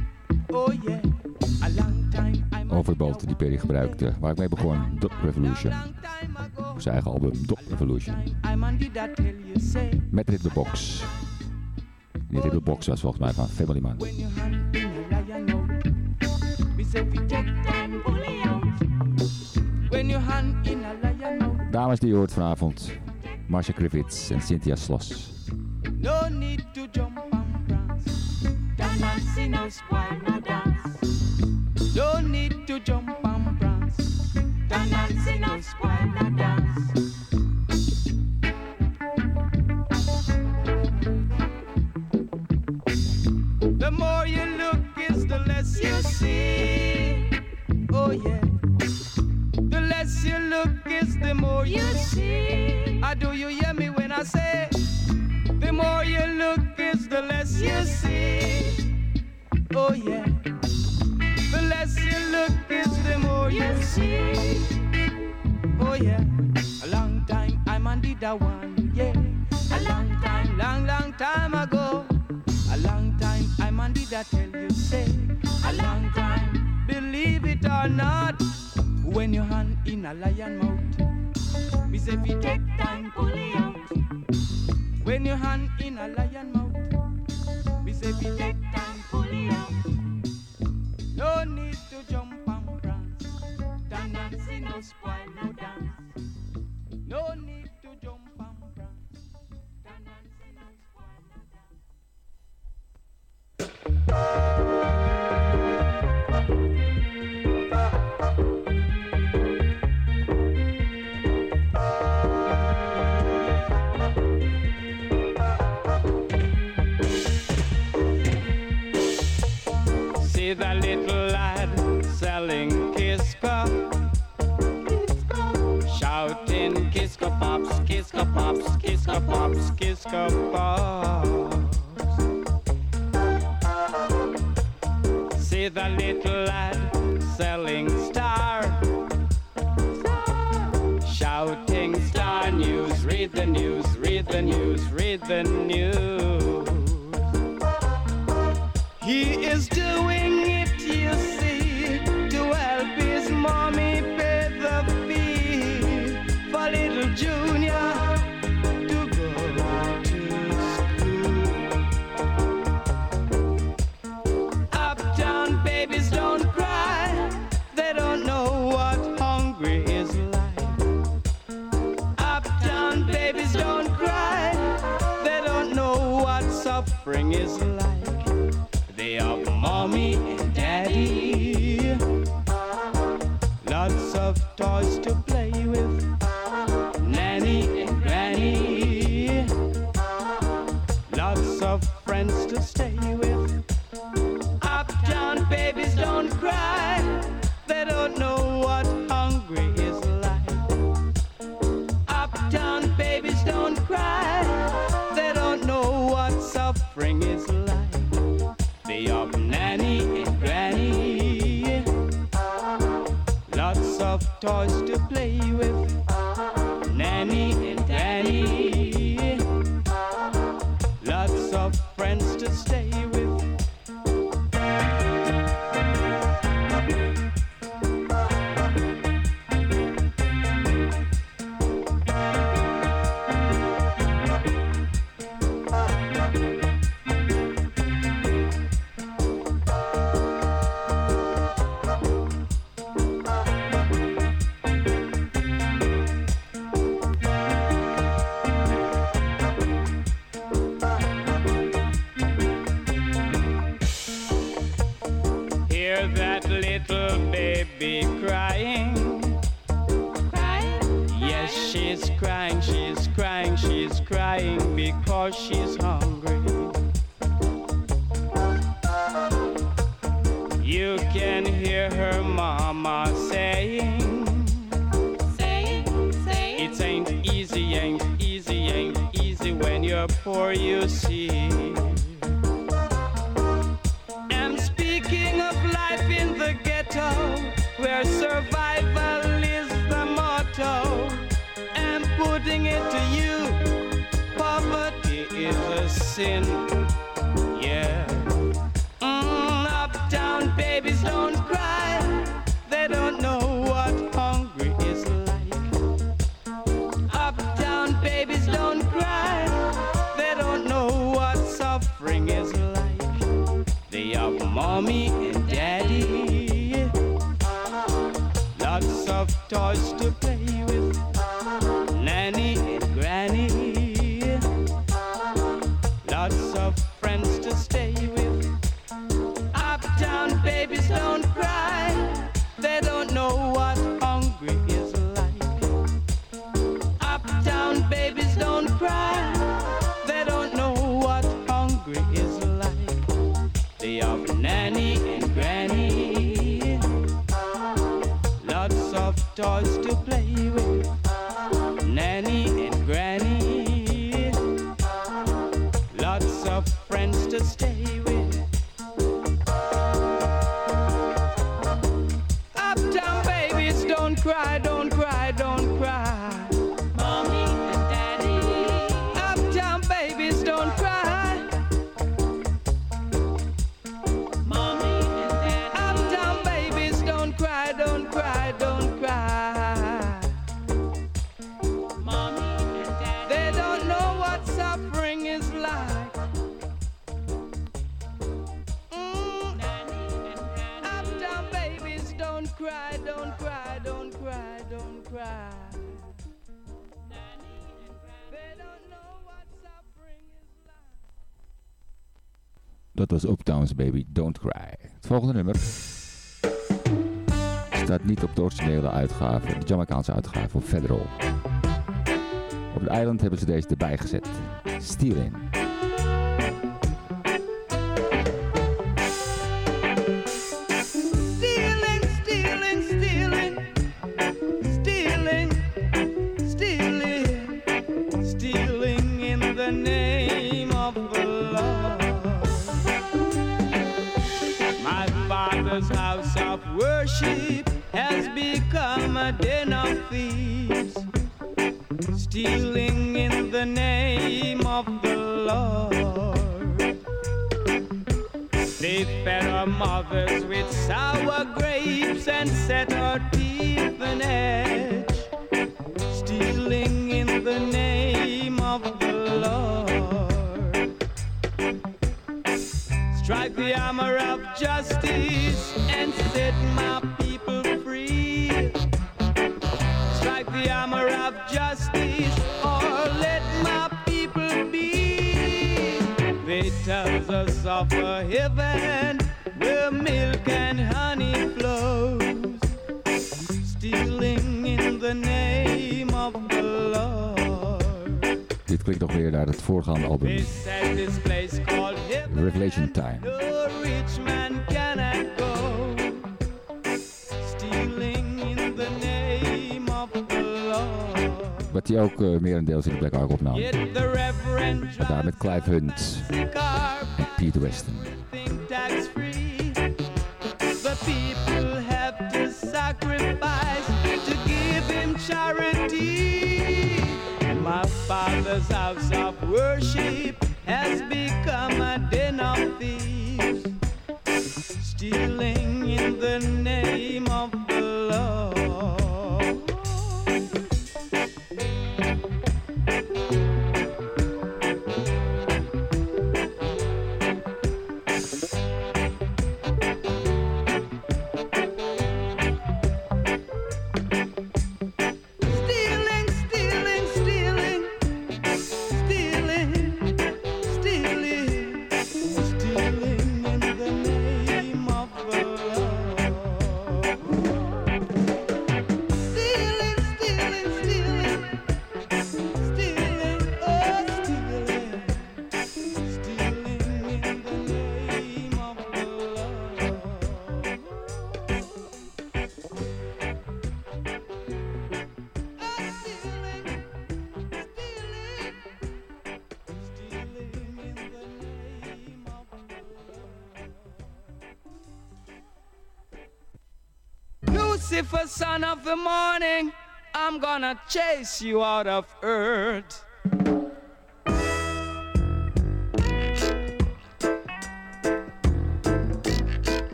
[SPEAKER 13] oh yeah. A long time I'm
[SPEAKER 33] Overbold die Perry gebruikte. Waar ik mee begon. Dub Revolution. Op zijn eigen album Dub Revolution.
[SPEAKER 13] I'm on did I tell you, say.
[SPEAKER 33] Met Riddlebox. Die Riddlebox was volgens mij van Family Man.
[SPEAKER 13] When your hand in a lion mouth, me say if you take time, pull it out. When your hand in a lion mouth,
[SPEAKER 33] Dames die je hoort vanavond. Marcia Griffiths en Cynthia
[SPEAKER 13] dance. look is the more you, you see. I do you hear me when I say, the more you look is the less you see. Oh yeah. The less you look is the more you, you see. Oh yeah. A long time I'm on the one, yeah. A long time, long, long time ago. A long time I'm on the tell you say. A long time, believe it or not. When your hand in a lion mouth, me say you take time, pull it out. When your hand in a lion mouth, me say you take time, pull it out. No need to jump and prance. Dan dancing no spoil no dance. No need to jump and prance. Dan dancing no spoil no dance. See the little lad selling Kiska. Shouting Kiska Pops, Kiska Pops, Kiska Pops, Kiska Pops. See the little lad selling Star. Shouting Star News, read the news, read the news, read the news. He is doing it, you see, to help his mommy pay the fee for little Junior to go to school. Uptown babies don't cry, they don't know what hungry is like. Uptown babies don't cry, they don't know what suffering is like. Toys to play toys to play with. Baby Don't Cry.
[SPEAKER 34] Het volgende nummer staat niet op de originele uitgave, de Jamaicaanse uitgave of Federal. Op het eiland hebben ze deze erbij gezet.
[SPEAKER 13] Steal In. deels in
[SPEAKER 34] de Black Ark opnam. Daar met Clive Hunt en Pete Weston.
[SPEAKER 13] son of the morning, I'm gonna chase you out of earth.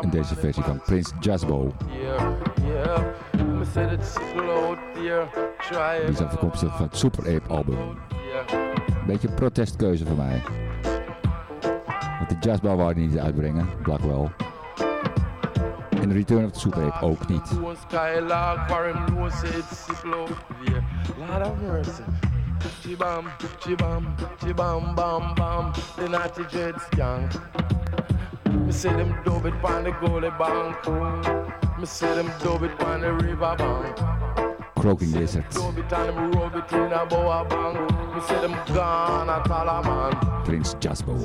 [SPEAKER 13] In
[SPEAKER 34] deze versie van Prince Jasbo. Die is afkomstig van het Super Ape album. Beetje protestkeuze voor mij. Want de Jasbo wou niet uitbrengen, wel. En Return of the Super Ape ook niet.
[SPEAKER 40] Chibam, chibam, chibam, bam, bam, the naughty dread skank. Me see them dove it on the goalie bank. Me see them dove it on the river bank.
[SPEAKER 34] Croaking
[SPEAKER 40] lizards.
[SPEAKER 34] Prince
[SPEAKER 40] Jazzbo.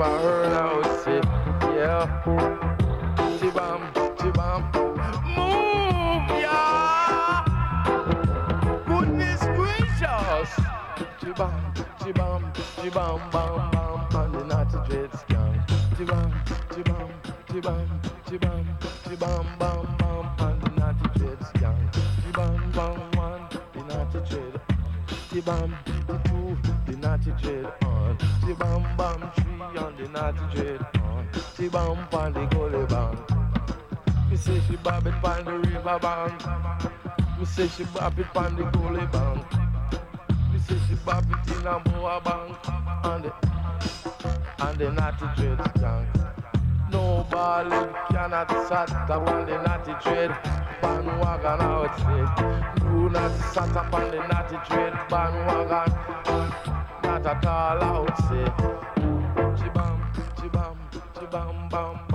[SPEAKER 40] never heard how shit. Yeah. Chibam, chibam. Move, yeah. Goodness gracious. Chibam, chibam, chibam, bam, bam, bam. The naughty dread gang. Chibam, chibam, chibam, chibam, chibam, bam, bam, bam. The naughty dreads gang. Chibam, bam, one. The naughty dread. Chibam, the two. The naughty dread on. Chibam, bam. It on the river bank. Me say she bob it on the gully bank. Me say she bob it in a boa bank. And the, and the natty dread skank. No ballad cannot sat up on the natty dread bandwagon outside. You not sat up on the natty dread bandwagon. Not at all outside. Chibam, chibam, chibam, bam,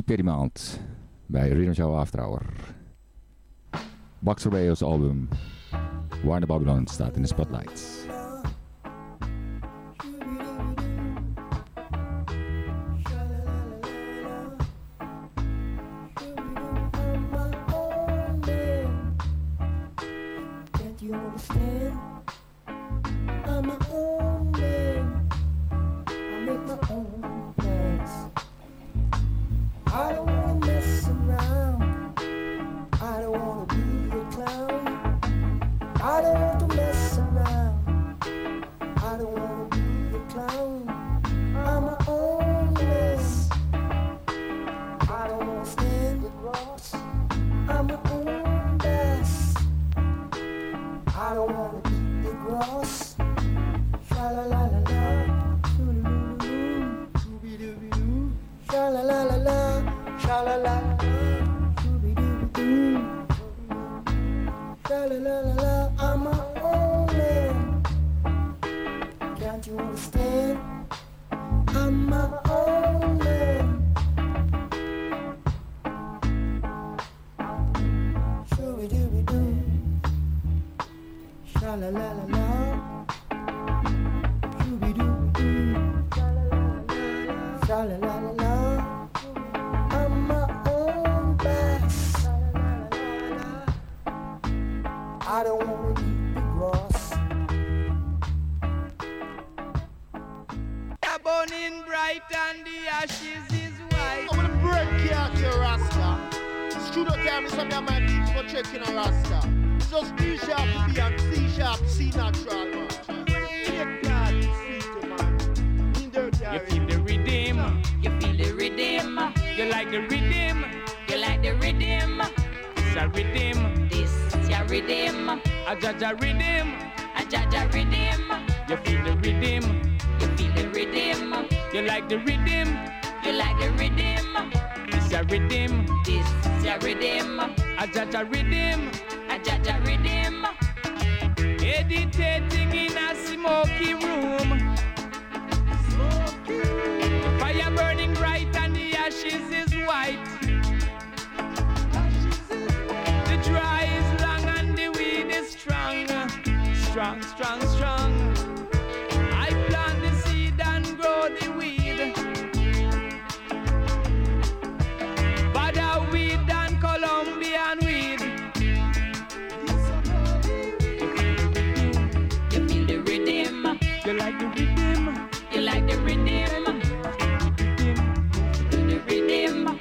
[SPEAKER 34] Die bij Rhythm Show After Hour. Bax Romeo's album Warner Babylon staat in de spotlights.
[SPEAKER 41] Your rasta. Studio time is something I might need for checking a rasta. It's just D sharp to B and C sharp, C natural, man. Take that, sweet man. In dirty
[SPEAKER 13] You feel the rhythm,
[SPEAKER 42] You feel the rhythm.
[SPEAKER 13] you like the rhythm,
[SPEAKER 42] You like the rhythm.
[SPEAKER 13] it's a rhythm,
[SPEAKER 42] This is your rhythm.
[SPEAKER 13] a jaja rhythm.
[SPEAKER 42] A jaja rhythm.
[SPEAKER 13] You feel the rhythm,
[SPEAKER 42] You feel the rhythm.
[SPEAKER 13] you like the rhythm,
[SPEAKER 42] You like the rhythm.
[SPEAKER 13] it's a rhythm,
[SPEAKER 42] This is your rhythm.
[SPEAKER 13] a jaja rhythm.
[SPEAKER 42] A jaja rhythm.
[SPEAKER 13] Meditating in a smoky room. Fire burning bright and the ashes is white. The dry is long and the weed is strong. Strong, strong, strong.
[SPEAKER 42] You
[SPEAKER 13] like the rhythm.
[SPEAKER 42] You like the rhythm. To the rhythm.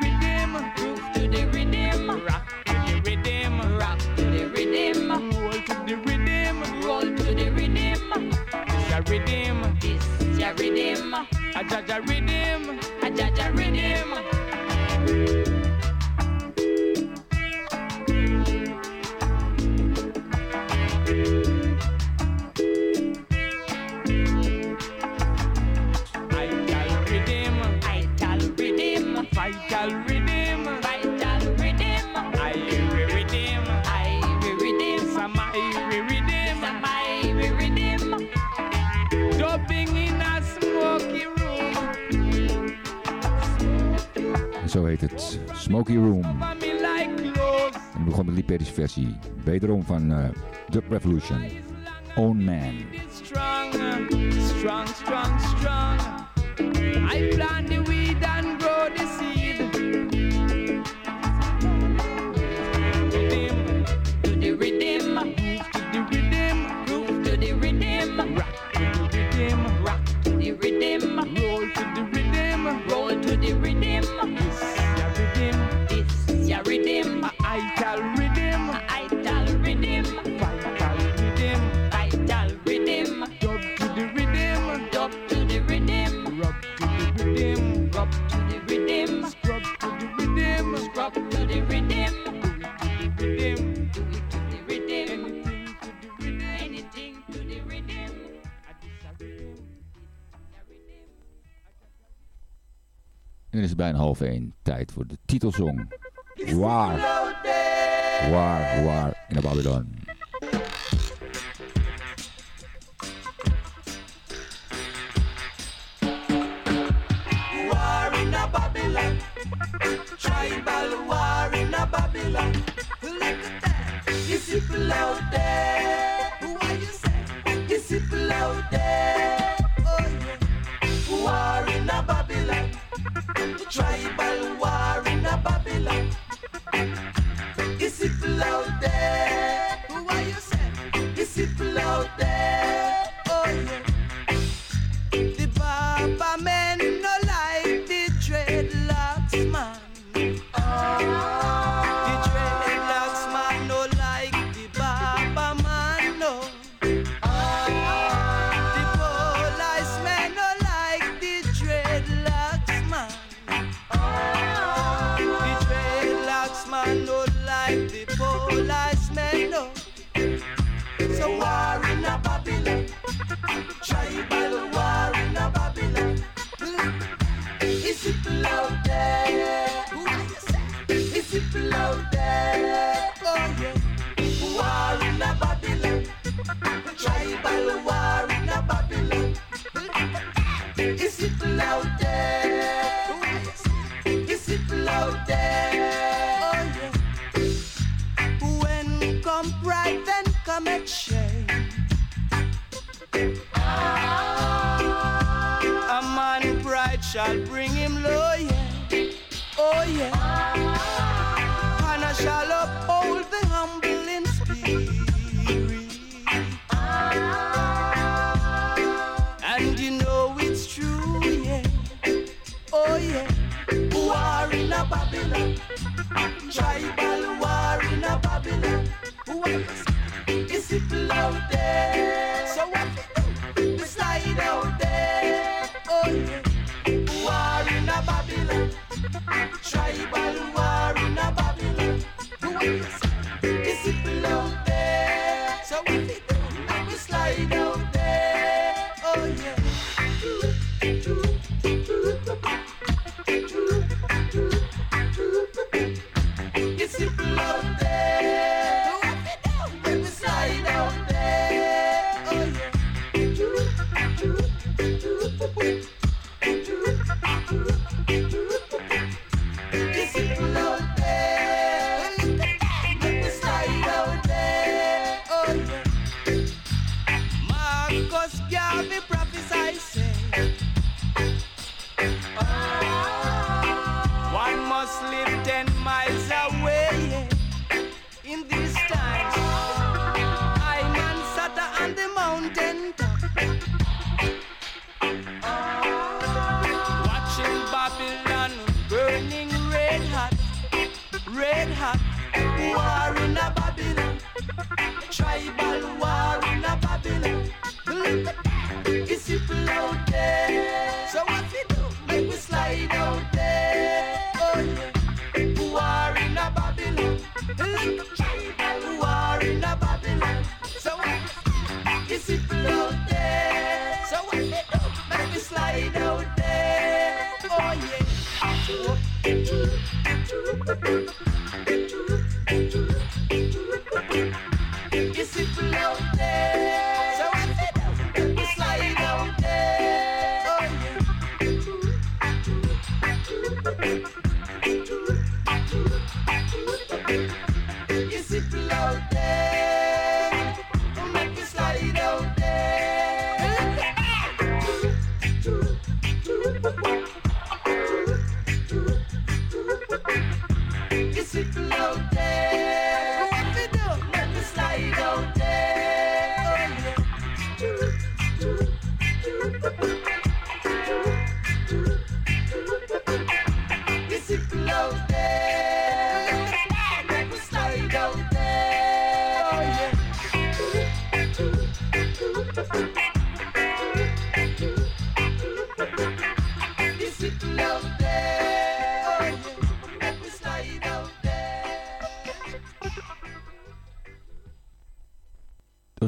[SPEAKER 13] Rhythm.
[SPEAKER 42] Groove to the rhythm.
[SPEAKER 13] Rock to the rhythm.
[SPEAKER 42] Rock to the rhythm.
[SPEAKER 13] Roll to the rhythm.
[SPEAKER 42] Roll to the rhythm.
[SPEAKER 13] It's a rhythm.
[SPEAKER 42] This is your rhythm.
[SPEAKER 13] A jaja rhythm.
[SPEAKER 34] Heet het Smoky Room. We begonnen de versie. Wederom van eh, Dub Revolution. Own Man.
[SPEAKER 13] bijna half één. Tijd voor de titelsong. Waar. Waar, waar in de Babylon.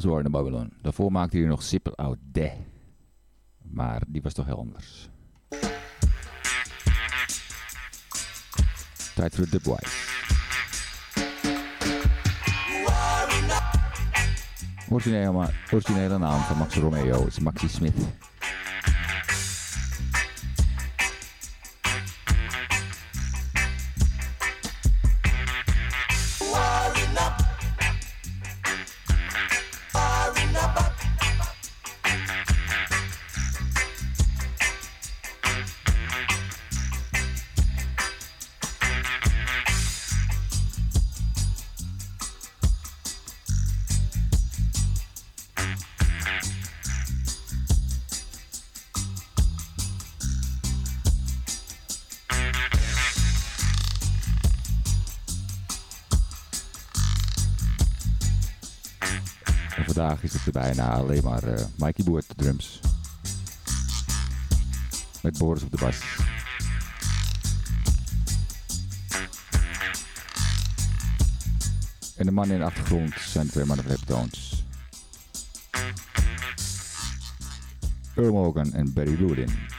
[SPEAKER 33] Lamb's Babylon.
[SPEAKER 13] Daarvoor maakte hij nog Sippel Out De. Maar die was toch heel anders.
[SPEAKER 33] Tijd voor de Dubwise. Originele, originele naam van Max Romeo is Maxi Smith. Bijna alleen maar eh Mikey Boer de drums. Met Boris op de bas. En de man in de achtergrond zijn twee mannen van Heptones. Earl Morgan en Barry Rudin.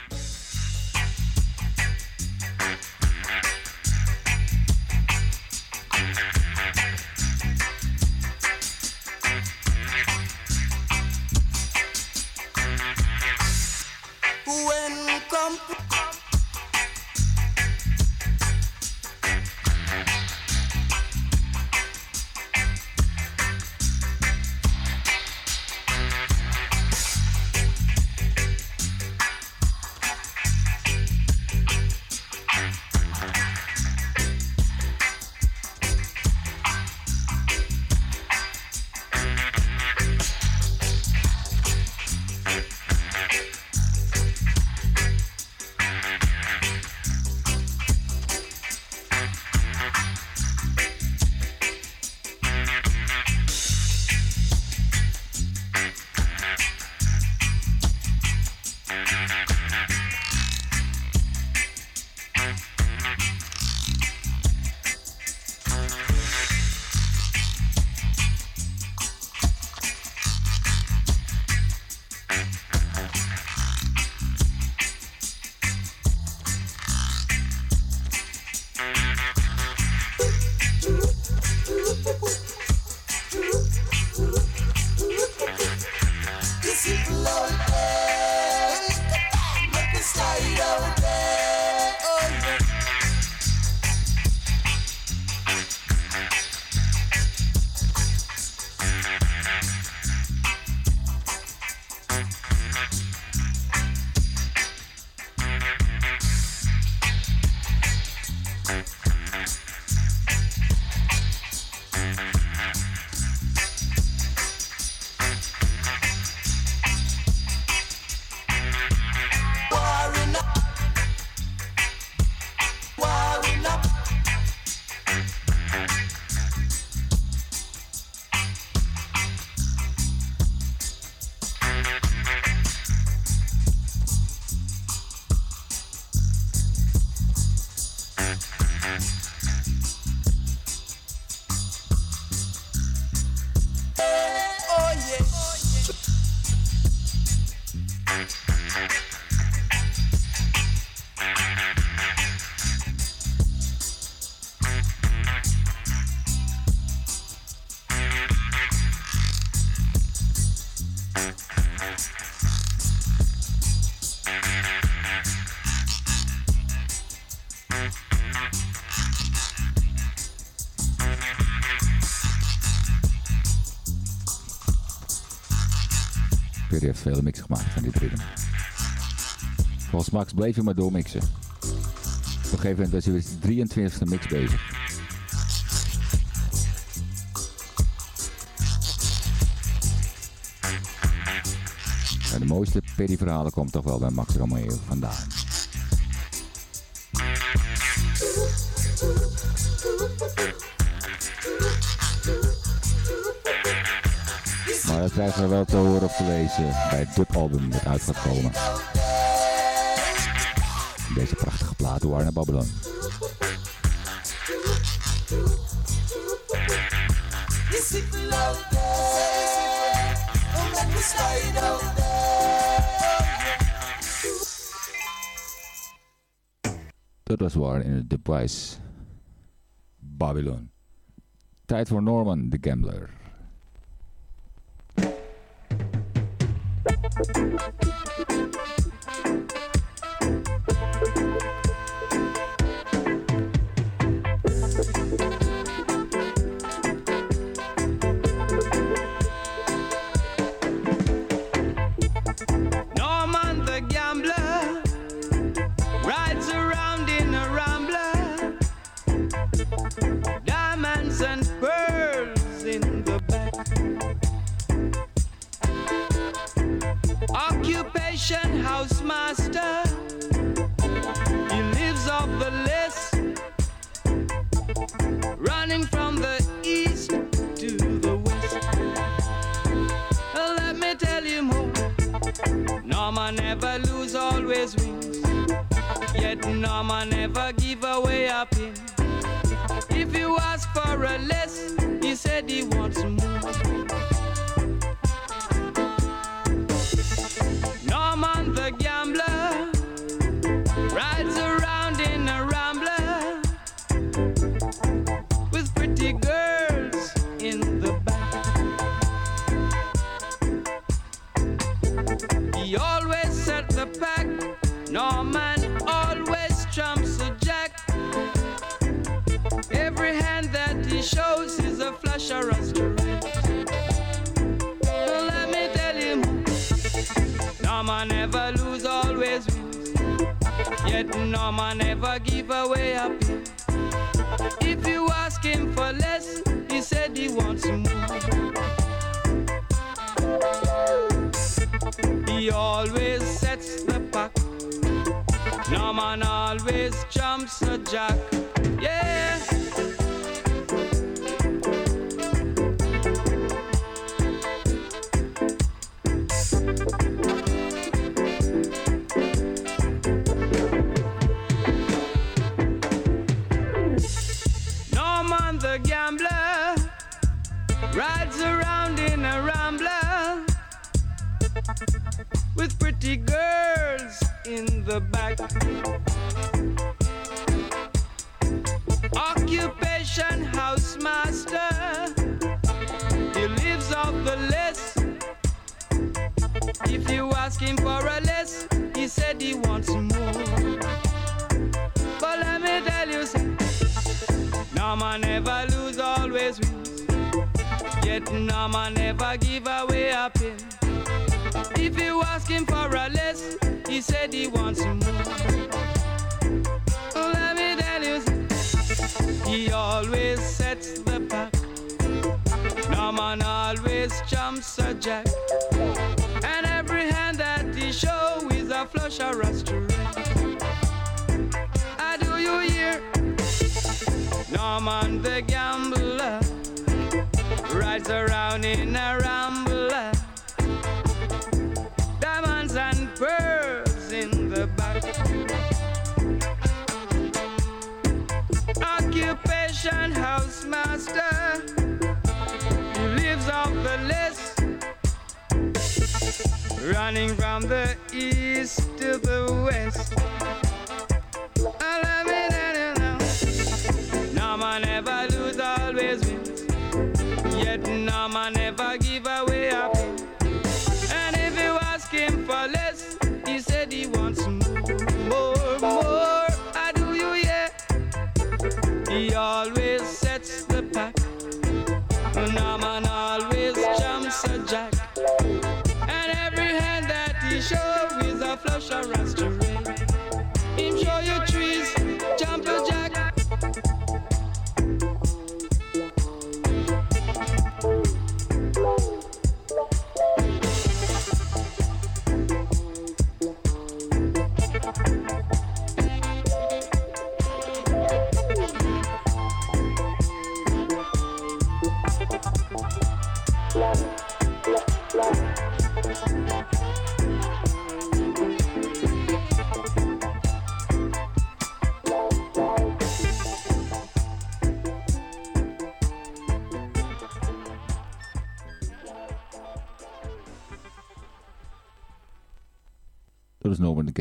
[SPEAKER 33] Vele mixen gemaakt van dit ritme. Volgens Max bleef hij maar doormixen. Op een gegeven moment was hij weer 23e mix bezig. En de mooiste Perry-verhalen komt toch wel bij Max Romeo vandaan. krijgen we wel te horen of te lezen bij het album dat uit gaat komen. Deze prachtige plaat door naar Babylon. Dat was waar in het device
[SPEAKER 34] Babylon. Tijd voor Norman
[SPEAKER 13] the Gambler.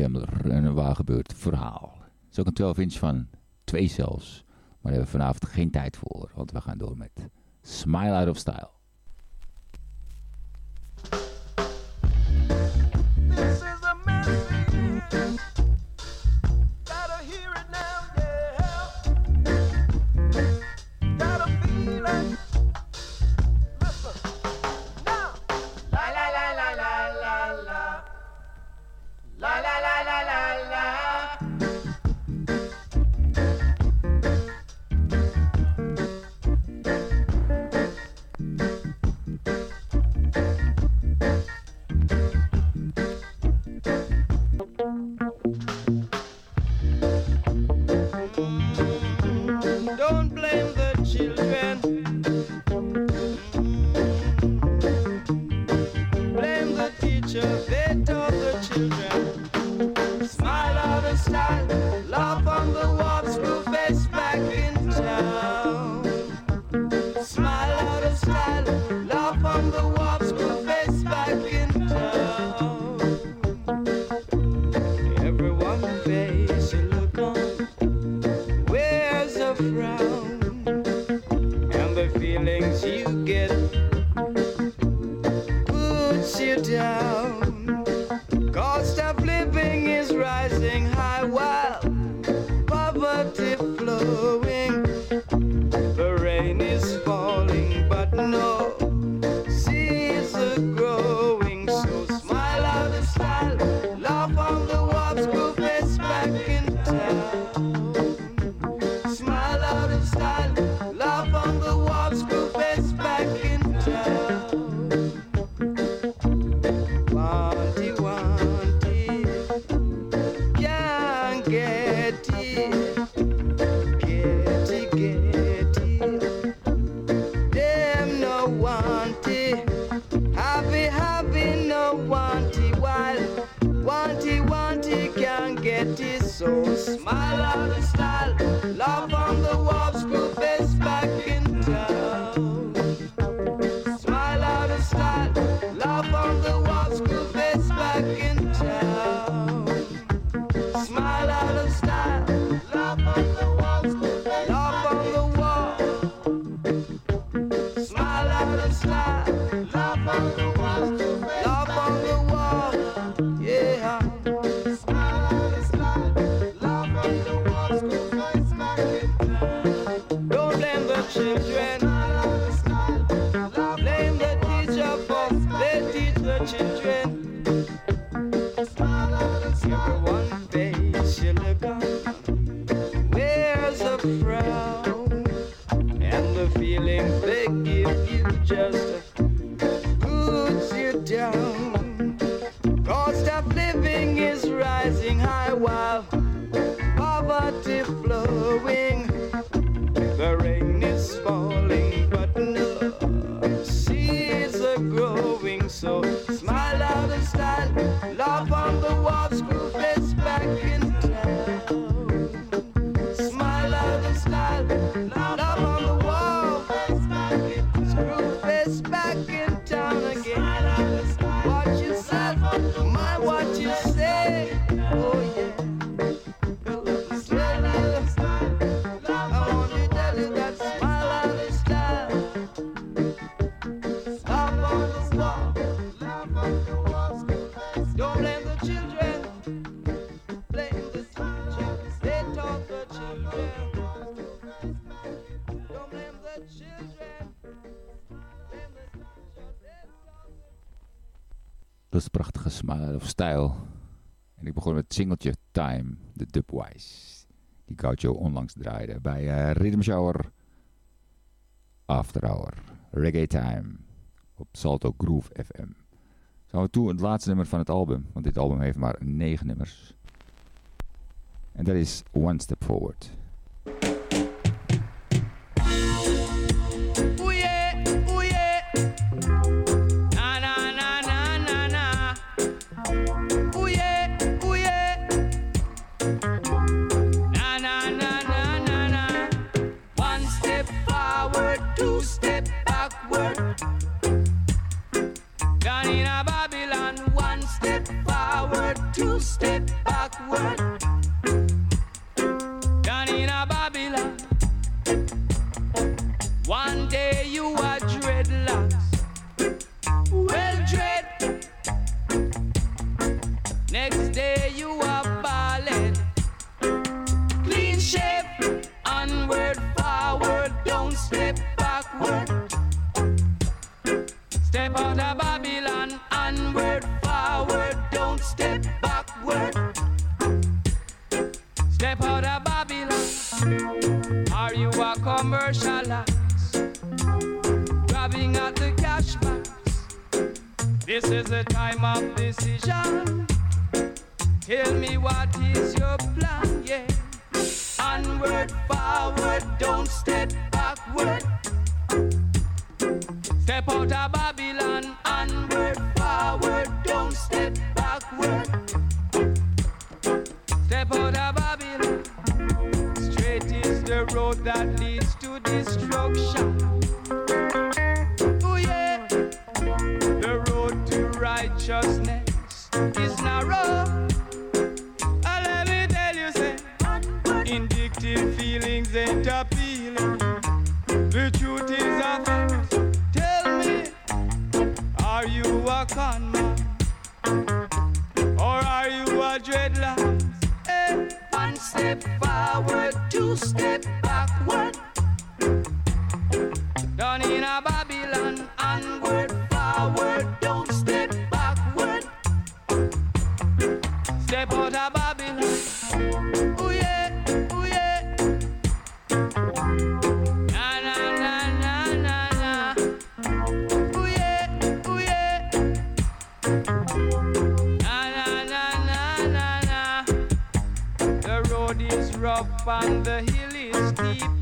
[SPEAKER 34] Demmler. Een waar verhaal. Het is ook een 12 inch van twee zelfs.
[SPEAKER 13] Maar daar hebben we vanavond geen tijd voor. Want we gaan door met Smile Out of Style. singeltje Time, de Dubwise. Die Gaucho onlangs draaide bij uh, Rhythm Shower After Hour. Reggae Time op Salto Groove FM. Zou we toe het laatste nummer van het album, want dit album heeft maar negen nummers. En dat is One Step Forward. This is a time of decision. Tell me what is your plan, yeah. Onward, forward, don't step backward. Step out of Babylon. Onward, forward, don't step backward. Step out of Babylon. Straight is the road that leads to destruction. Hey, one step forward, two step backward. up on the hill is steep.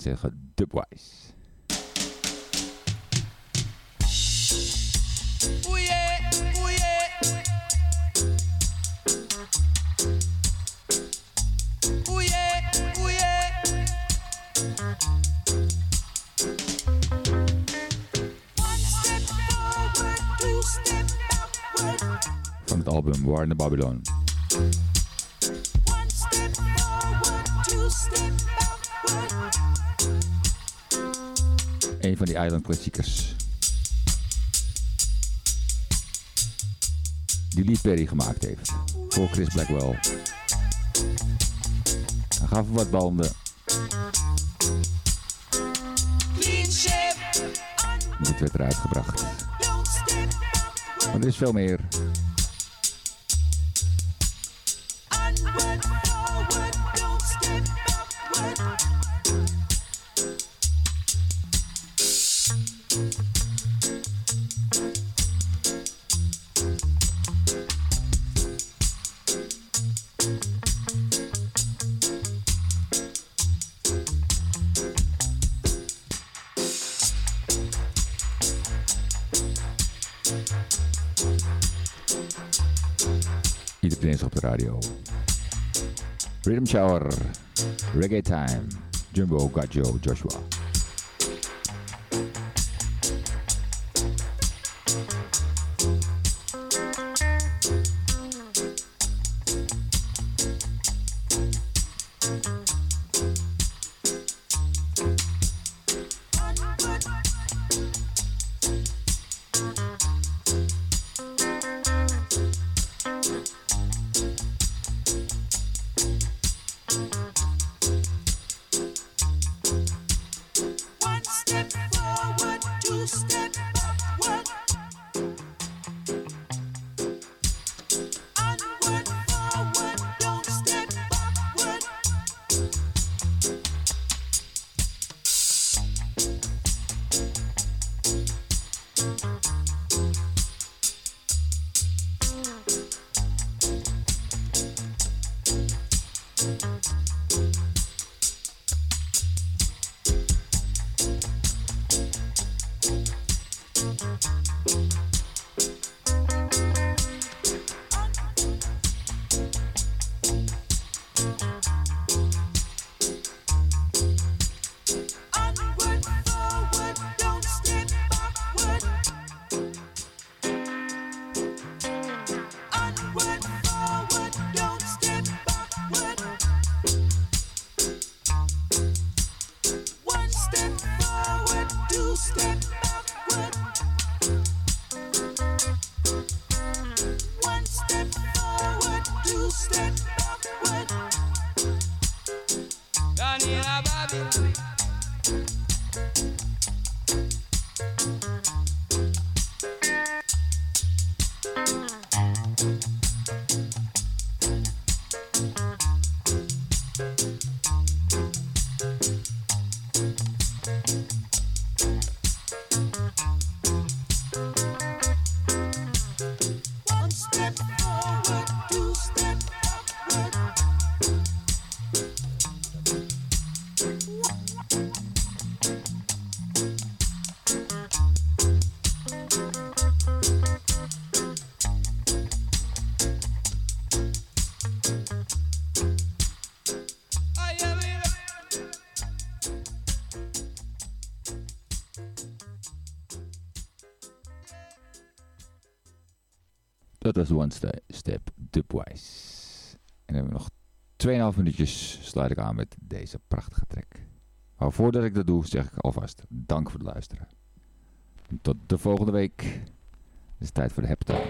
[SPEAKER 34] zeggen Dubwise. Van het album War in the Babylon. Island klassiekers.
[SPEAKER 13] Die Lee Perry gemaakt heeft. Voor Chris Blackwell. Hij gaf wat banden. Dit werd eruit gebracht. Maar er is veel meer. Rhythm Shower. Reggae Time. Jumbo, Gajo, Joshua. Dat was One Sta- Step Dubwise. En dan hebben we nog 2,5 minuutjes sluit ik aan met deze prachtige track. Maar voordat ik dat doe, zeg ik alvast dank voor het luisteren. En tot de volgende week. Het is tijd voor de Heptones.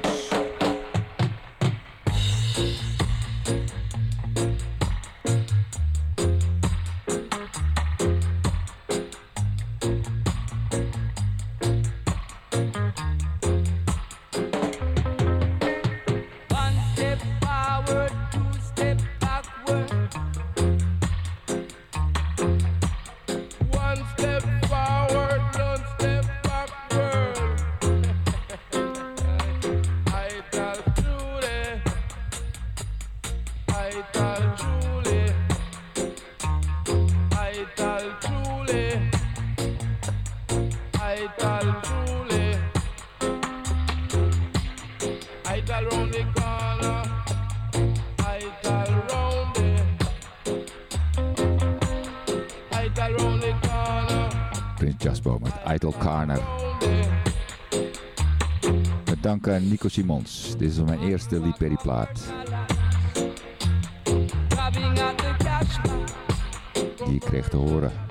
[SPEAKER 13] Nico Simons. Dit is mijn eerste Lee Perry plaat. Die ik kreeg te horen.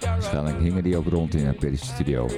[SPEAKER 40] Waarschijnlijk hingen die ook rond in een studio.